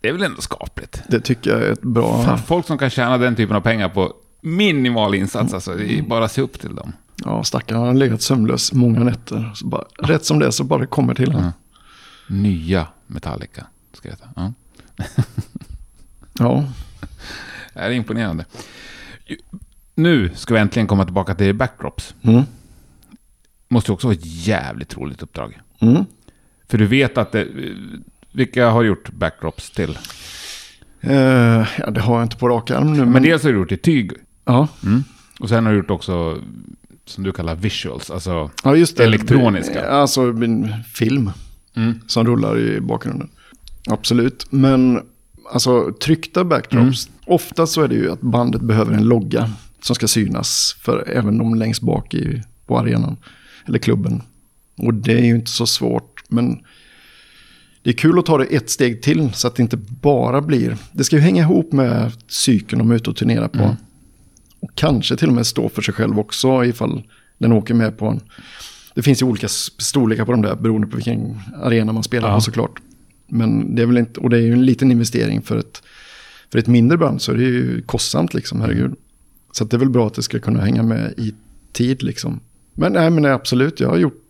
Det är väl ändå skapligt. Det tycker jag är ett bra... Fan, folk som kan tjäna den typen av pengar på minimal insats, alltså, det är bara att se upp till dem. Ja, stackarn han har legat sömnlös många nätter. Bara, rätt som det är så bara kommer till honom. Nya Metallica, ska det heta. Ja. Ja. [LAUGHS] Det är imponerande. Nu ska vi äntligen komma tillbaka till backdrops. Mm. Måste också vara ett jävligt roligt uppdrag. Mm. För du vet att det, vilka har gjort backdrops till? Eh, ja, det har jag inte på rak arm nu. Men, Men dels har du gjort i tyg. Ja. Mm. Och sen har du gjort också, som du kallar visuals, alltså... ja, just det. Elektroniska. Alltså min film Mm. som rullar i bakgrunden. Absolut. Men alltså tryckta backdrops. Mm. Ofta så är det ju att bandet behöver en logga som ska synas för även de längst bak i, på arenan. Eller klubben. Och det är ju inte så svårt. Men det är kul att ta det ett steg till så att det inte bara blir... Det ska ju hänga ihop med cykeln de är ute och turnerar på. Mm. Kanske till och med stå för sig själv också ifall den åker med på en... Det finns ju olika storlekar på de där beroende på vilken arena man spelar Ja. på såklart. Men det är väl inte... Och det är ju en liten investering för ett, för ett mindre band så är det ju kostsamt liksom, herregud. Så det är väl bra att det ska kunna hänga med i tid liksom. Men nej, men nej, absolut, jag har gjort,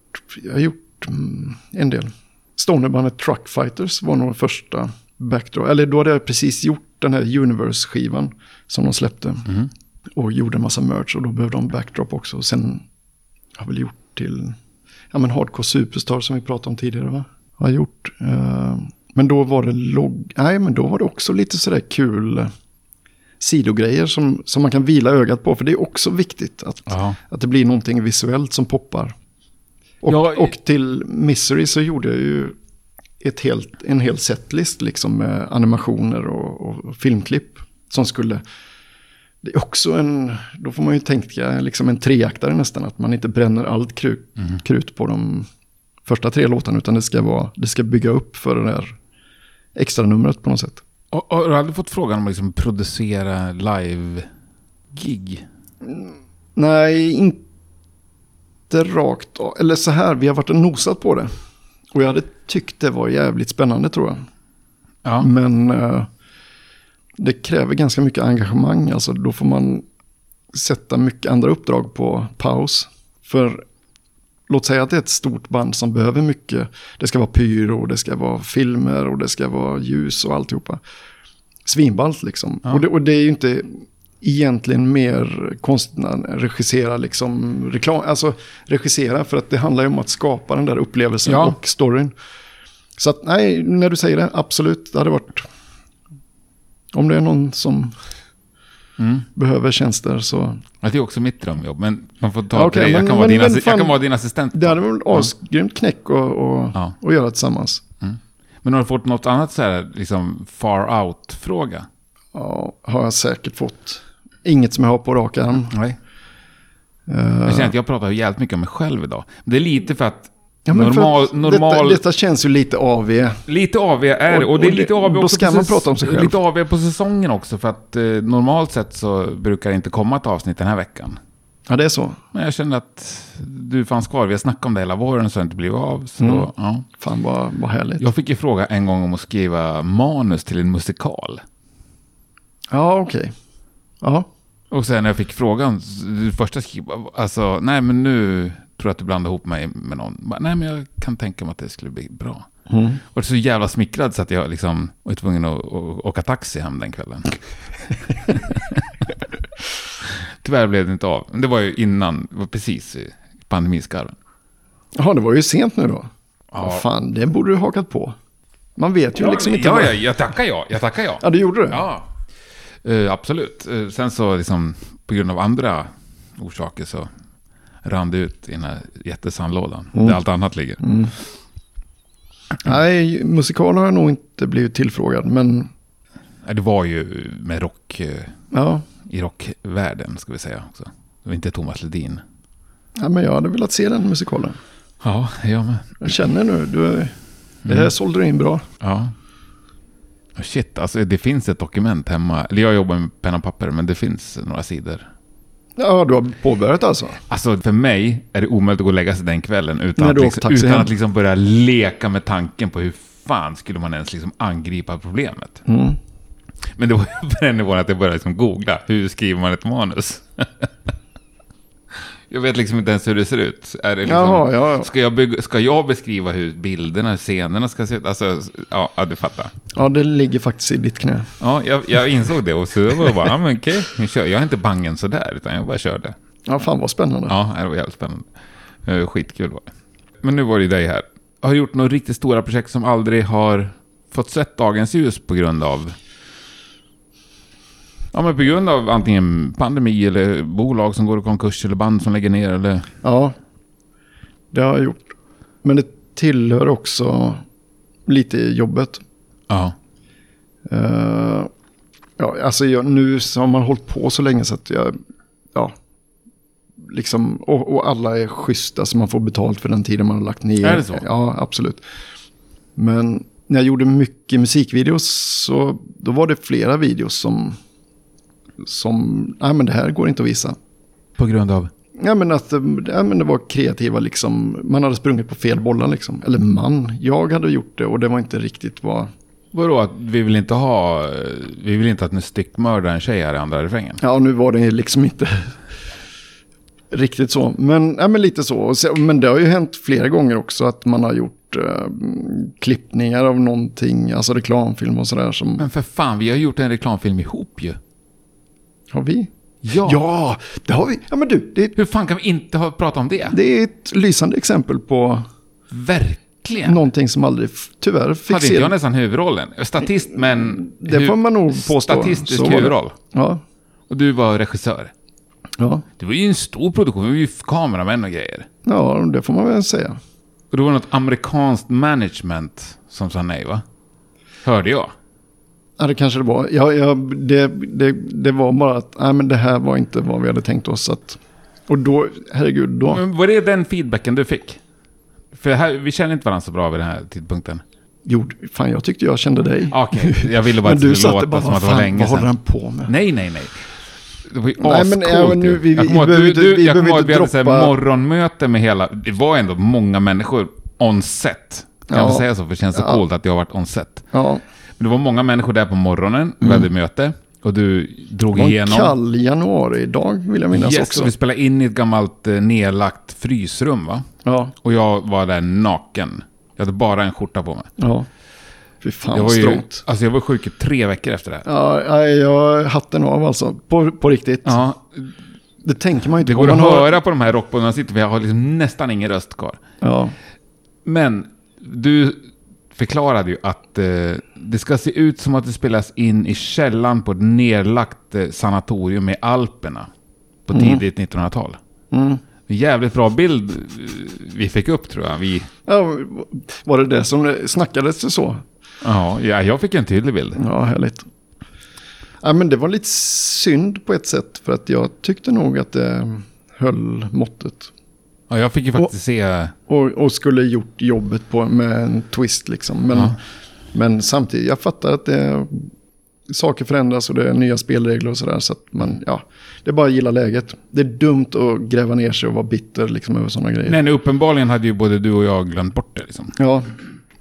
jag har gjort mm, en del. Stonerbandet Truck Fighters var nog den första backdrop. Eller då hade jag precis gjort den här Universe-skivan som de släppte. Mhm. Och gjorde en massa merch och då behövde de backdrop också. Och sen har väl gjort till ja, men Hardcore Superstar som vi pratade om tidigare. Va? Har gjort. Eh, men då var det logg... Nej, men då var det också lite sådär kul eh, sidogrejer som, som man kan vila ögat på. För det är också viktigt att, att det blir någonting visuellt som poppar. Och, Ja, och till Misery så gjorde jag ju ett helt, en hel setlist liksom med animationer och, och filmklipp som skulle... Det är också en, då får man ju tänka liksom en treaktare nästan, att man inte bränner allt krut, krut på de första tre låtarna, utan det ska, vara, det ska bygga upp för det där extra numret på något sätt. Och, har du aldrig fått frågan om att liksom producera live-gig? Nej, inte rakt. Eller så här, vi har varit och nosat på det. Och jag hade tyckt det var jävligt spännande tror jag. Ja. Men eh, det kräver ganska mycket engagemang. Alltså då får man sätta mycket andra uppdrag på paus. För låt säga att det är ett stort band som behöver mycket. Det ska vara pyro, det ska vara filmer och det ska vara ljus och alltihopa. Svinballt liksom. Ja. Och, det, och det är ju inte egentligen mer konstigt att regissera liksom reklam. Alltså regissera för att det handlar ju om att skapa den där upplevelsen Ja. och storyn. Så att nej, när du säger det, absolut, det hade varit... Om det är någon som Mm. behöver tjänster så... Ja, Det är också mitt drömjobb, men man får ta Ja, okej, det. Jag, men- kan vara men- din men assi- fan- jag kan vara din assistent. Det hade väl asgrymt knäck och, och, Ja. och göra tillsammans. Men har du fått något annat så här, liksom far out-fråga? Ja, har jag säkert fått. Inget som jag har på rak arm. Nej. Eh, Jag känner att jag pratar jävligt mycket om mig själv idag. Det är lite för att ja, normal, normal Detta, detta känns ju lite AV. lite AV är det. Och- Och det är lite AV då också ska på man prata om sig själv. Lite AV på säsongen också. För att eh, normalt sett så brukar det inte komma ett avsnitt den här veckan. Ja, det är så. Men jag känner att du fanns kvar. Vi har snackat om det hela våren så det inte blivit av. Så Mm. då, ja. Fan vad, vad härligt. Ja, Jag fick ju fråga en gång om att skriva manus till en musikal. okej. Ja, Och sen när jag fick frågan, första skrev alltså, nej men nu tror att du blandar ihop mig med någon. Bara, Nej men jag kan tänka mig att det skulle bli bra. Mm. Och så jävla smickrad så att jag liksom var tvungen att, att åka taxi hem den kvällen. [LAUGHS] Tyvärr blev det inte av. Men det var ju innan, det var precis i pandemiskarven. Jaha, det var ju sent nu då. Ja. Vad fan, det borde du hakat på. Man vet ju Ja, liksom inte. ja, vad- ja, jag tackar ja, jag tackar ja. ja, du gjorde det? Ja, Eh, absolut. Eh, sen så liksom på grund av andra orsaker så rann det ut i den här jättesandlådan. Mm. Där allt annat ligger. Nej, musikal har jag nog inte blivit tillfrågad, men Det var ju med rock, eh, ja. i rockvärlden ska vi säga också. Det var inte Thomas Ledin. ja men jag hade velat se den musikalen. Ja, jag med. Jag känner nu, du, det Mm. här sålde du in bra. Ja. Shit, alltså det finns ett dokument hemma. Eller jag jobbar med penna och papper, men det finns några sidor. Ja, du har påbörjat alltså. Alltså för mig är det omöjligt att gå och lägga sig den kvällen utan, att liksom, utan att liksom börja leka med tanken på hur fan skulle man ens liksom angripa problemet. Mm. Men det var på den nivån att jag började liksom googla. Hur skriver man ett manus? [LAUGHS] jag vet liksom inte ens hur det ser ut. Är det liksom, Jaha, ja, ja. Ska, jag bygga, ska jag beskriva hur bilderna, scenerna ska se ut? Alltså, ja, ja, du fattar. Ja, det ligger faktiskt i ditt knä. Ja, jag, jag insåg det och så var jag bara, ja men okej, jag kör. Jag är inte bangen sådär, utan jag bara körde. Ja, fan vad spännande. Ja, det var jävligt spännande. Eh, Skitkul var det. Men nu var det dig här. Har du gjort några riktigt stora projekt som aldrig har fått sett dagens ljus på grund av... Ja, men på grund av antingen pandemi eller bolag som går i konkurs eller band som lägger ner eller... Ja, det har jag gjort. Men det tillhör också lite jobbet. Ja. Eh, ja, alltså jag, nu har man hållit på så länge så att jag, ja, liksom, och, och alla är schyssta så man får betalt för den tiden man har lagt ner. Är det så? Ja, absolut. Men när jag gjorde mycket musikvideos så då var det flera videos som, som, nej men det här går inte att visa. På grund av? Ja men att eh, ja, men det var kreativa liksom, man hade sprungit på fel bollar liksom. Eller man, jag hade gjort det och det var inte riktigt vad, Vadå, att vi vill inte ha... eh, Vi vill inte att en styckmördar en tjej här i andra refrängen? Ja, nu var det liksom inte [LAUGHS] riktigt så. Men, ja, men lite så. Men det har ju hänt flera gånger också att man har gjort eh, klippningar av någonting, alltså reklamfilm och sådär som... Men för fan, vi har gjort en reklamfilm ihop ju. Har vi? Ja. Ja, det har vi. Ja, men du, det, Hur fan kan vi inte ha pratat om det? det är ett lysande exempel på Verkligen. någonting som aldrig tyvärr fick Hade inte jag nästan huvudrollen? Statist, men... Det hu- får man nog påstå. Statistisk Så huvudroll. Ja, Och du var regissör. ja, Det var ju en stor produktion, det var ju kameramän och grejer. ja, det får man väl säga. Och det var något amerikanskt management som sa nej, va? Hörde jag. Ja, det kanske det var. Ja, ja, det, det, det var bara att nej, men det här var inte vad vi hade tänkt oss. Att, och då, herregud, då... Men var det den feedbacken du fick? För här, vi känner inte varandra så bra vid den här tidpunkten. Jo, fan jag tyckte jag kände dig. Okej, jag ville bara [LAUGHS] satte låta bara, som att det var länge vad håller sedan. han på med? Nej, nej, nej. Det var ju Nej, men, ja, men nu- vi- Jag kommer ihåg att inte- vi inte vi hade så här morgonmöte med hela... Det var ändå många människor on set. Kan Ja. få säga så? För det känns så Ja. coolt att jag har varit on set. Ja, det var många människor där på morgonen. Vi hade möte. Och du drog det var en igenom. kall januari idag vill jag minnas Yes, också. vi spelade in i ett gammalt eh, nedlagt frysrum va? Ja, Och jag var där naken. Jag hade bara en skjorta på mig. ja. Fy fan Jag var, ju, strångt. alltså jag var sjuk i tre veckor efter det här. Ja, jag hatten av alltså. På, på riktigt. Ja, Det tänker man ju inte det på. går att Man har- höra på de här rockbådarna sitter, för jag har liksom nästan ingen röst kvar. Ja, Men du förklarade ju att eh, det ska se ut som att det spelas in i källan på ett nedlagt eh, sanatorium i Alperna på tidigt 1900-tal. mm. Jävligt bra bild eh, vi fick upp tror jag. Vi, ja. Var det det som snackades så? ja, ja, jag fick en tydlig bild. Ja, härligt. Ja, men det var lite synd på ett sätt. För att jag tyckte nog att det höll måttet. Ja, jag fick ju faktiskt se... Och, och skulle gjort jobbet på, med en twist liksom. Men, Ja. men samtidigt, jag fattar att det, saker förändras och det är nya spelregler och sådär. Så att man, ja, det är bara att gilla läget. Det är dumt att gräva ner sig och vara bitter liksom över sådana grejer. Nej, nej, uppenbarligen hade ju både du och jag glömt bort det. Liksom. Ja,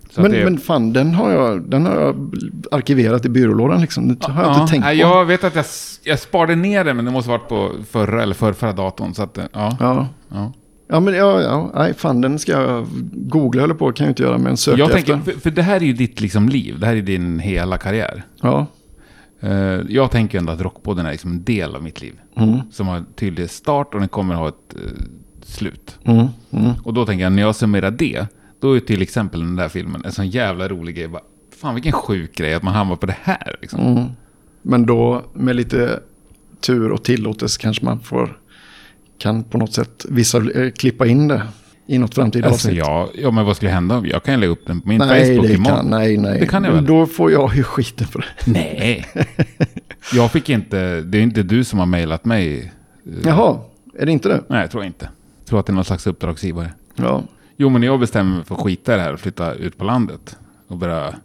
Så men, det- men fan den har, jag, den har jag arkiverat i byrålådan liksom. Det har jag Ja, inte tänkt på. Jag vet att jag, jag sparade ner det, men det måste varit på förra eller förrförra datorn. Så att, eh, ja. Ja. ja. Ja, men ja, ja, nej, fan den ska jag googla eller på, kan jag inte göra, men söka Jag efter. tänker, för, för det här är ju ditt liksom liv, det här är din hela karriär. Ja, Eh, jag tänker ändå att Rockpodden är liksom en del av mitt liv. mm, Som har en tydlig start och den kommer ha ett eh, slut. mm, mm. Och då tänker jag, när jag summerar det, då är till exempel den där filmen en sån jävla rolig grej. Bara, Fan vilken sjuk grej att man hamnar på det här. Liksom. Mm. Men då med lite tur och tillåtelse kanske man får, kan på något sätt vissa eh, klippa in det i något framtida Alltså, avsnitt. ja, ja, men vad skulle hända? Jag kan ju lägga upp den på min nej, Facebook det imorgon. kan, nej, nej. Det kan jag väl? Då får jag ju skiten för det. Nej. [LAUGHS] jag fick inte, det är inte du som har mejlat mig. Jaha, är det inte det? Nej, jag tror inte. Jag tror att det är någon slags uppdragsgivare. Ja, Jo, men jag bestämmer mig för att skita i det här och flytta ut på landet och börja...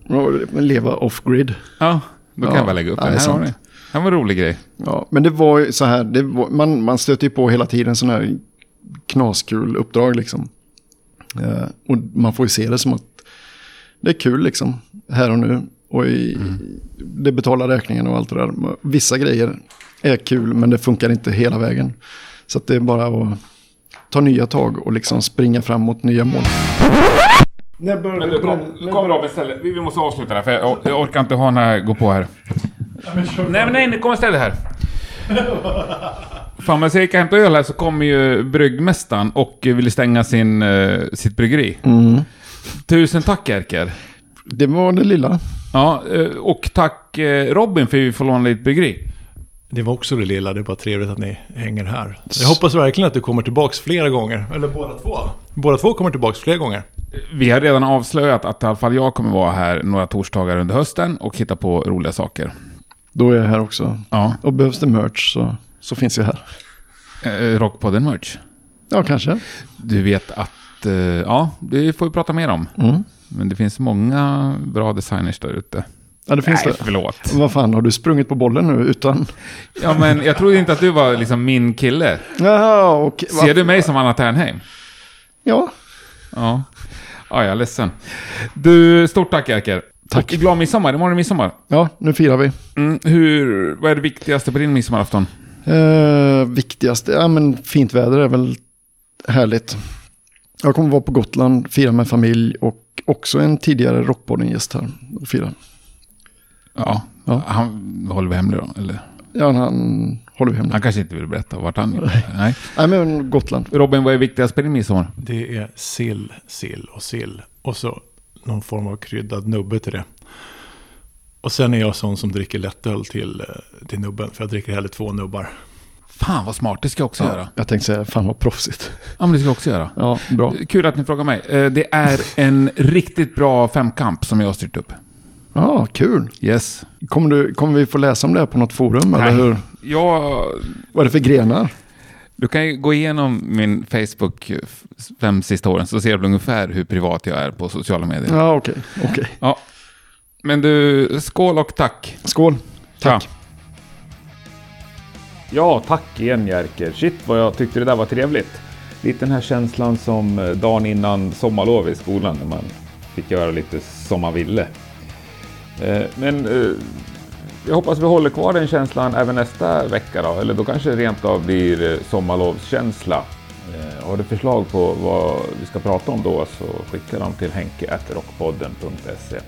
leva off-grid. Ja, då kan Ja, jag bara lägga upp ja, den. Här. Det var en rolig grej. Ja, men det var ju så här, det var, man, man stöter ju på hela tiden sådana här knaskul uppdrag liksom. Eh, och man får ju se det som att det är kul liksom, här och nu. Och i, det betalar räkningen och allt det där. Vissa grejer är kul, men det funkar inte hela vägen. Så att det är bara att ta nya tag och liksom springa fram mot nya mål. När Men du, kom, kom Robin, ställ vi, måste avsluta det här, för jag, jag orkar inte ha den här gå på här. Nej, men nej, kom och ställ dig här. Fan, men cirka hämta öl här så kommer ju bryggmästaren och vill stänga sin, eh, sitt bryggeri. Mm. Tusen tack Erker. Det var det lilla. Ja, eh, och tack eh, Robin för att vi får låna ditt bryggeri. Det var också det lilla, det är bara trevligt att ni hänger här. Jag hoppas verkligen att du kommer tillbaks flera gånger. Eller båda två. Båda två kommer tillbaks flera gånger. Vi har redan avslöjat att i alla fall jag kommer vara här några torsdagar under hösten och hitta på roliga saker. Då är jag här också. Ja, Och behövs det merch så, så finns jag här. eh, Rockpodden merch. Ja, kanske. Du vet att, eh, ja, det får vi prata mer om. Mm. Men det finns många bra designers där ute. Ja, det finns Nej, det. förlåt. Vad fan, har du sprungit på bollen nu utan? Ja, men jag trodde inte att du var liksom min kille. Jaha, okej. Ser du mig som Anna Ternheim? Ja, Ja. Ja, jag är ledsen. Du, stort tack Erker. Tack. Och glad midsommar. Imorgon är midsommar. ja, nu firar vi. Mm, hur, vad är det viktigaste på din midsommarafton? Eh, viktigaste, ja men fint väder är väl härligt. Jag kommer vara på Gotland, fira med familj och också en tidigare Rockpodden-gäst här och fira. Ja, Ja. han håller vi hemlig då? Eller? Ja, han håller vi hemligt. Han kanske inte vill berätta vart han är. Nej. Nej, men Gotland. Robin, vad är viktigast på din midsommar? Det är sill, sill och sill. Och så någon form av kryddad nubbe till det. Och sen är jag sån som dricker lättöl till, eh, till nubben. För jag dricker hellre två nubbar. Fan vad smart, det ska jag också göra. Jag tänkte säga, fan vad proffsigt. Ja, men det ska jag också göra. Ja, bra. Kul att ni frågar mig. Eh, Det är en riktigt bra femkamp som jag har styrt upp. Ja, kul. Yes. Kommer, du, kommer vi få läsa om det här på något forum? Eller hur? Jag, Vad är det för grenar? Du kan ju gå igenom min Facebook eh, fem sista åren så ser du ungefär hur privat jag är på sociala medier. Ja. Ja, okej. okej. Men du, skål och tack. Skål. Tack. Ja. Ja, tack igen Jerker. Shit vad jag tyckte det där var trevligt. Lite den här känslan som eh, dagen innan sommarlov i skolan när man fick göra lite som man ville. Eh, men jag hoppas vi håller kvar den känslan även nästa vecka då, eller då kanske det rent av blir eh, sommarlovskänsla. Eh, Har du förslag på vad vi ska prata om då så skicka dem till henke.rockpodden.se.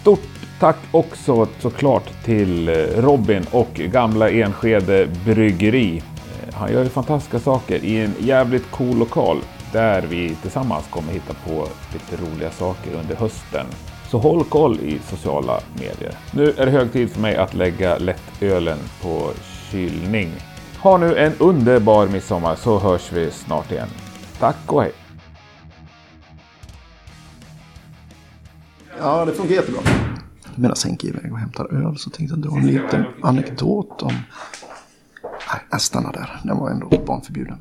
Stort tack också såklart till eh, Robin och gamla Enskede Bryggeri. Eh, han gör ju fantastiska saker i en jävligt cool lokal där vi tillsammans kommer hitta på lite roliga saker under hösten. Så håll koll i sociala medier. Nu är det hög tid för mig att lägga lättölen på kylning. Ha nu en underbar midsommar så hörs vi snart igen. Tack och hej! Ja, det funkar jättebra. Medan Henke är iväg och hämtar öl så tänkte jag dra en liten anekdot om... Nej, jag stannar där. Den var ändå barnförbjuden.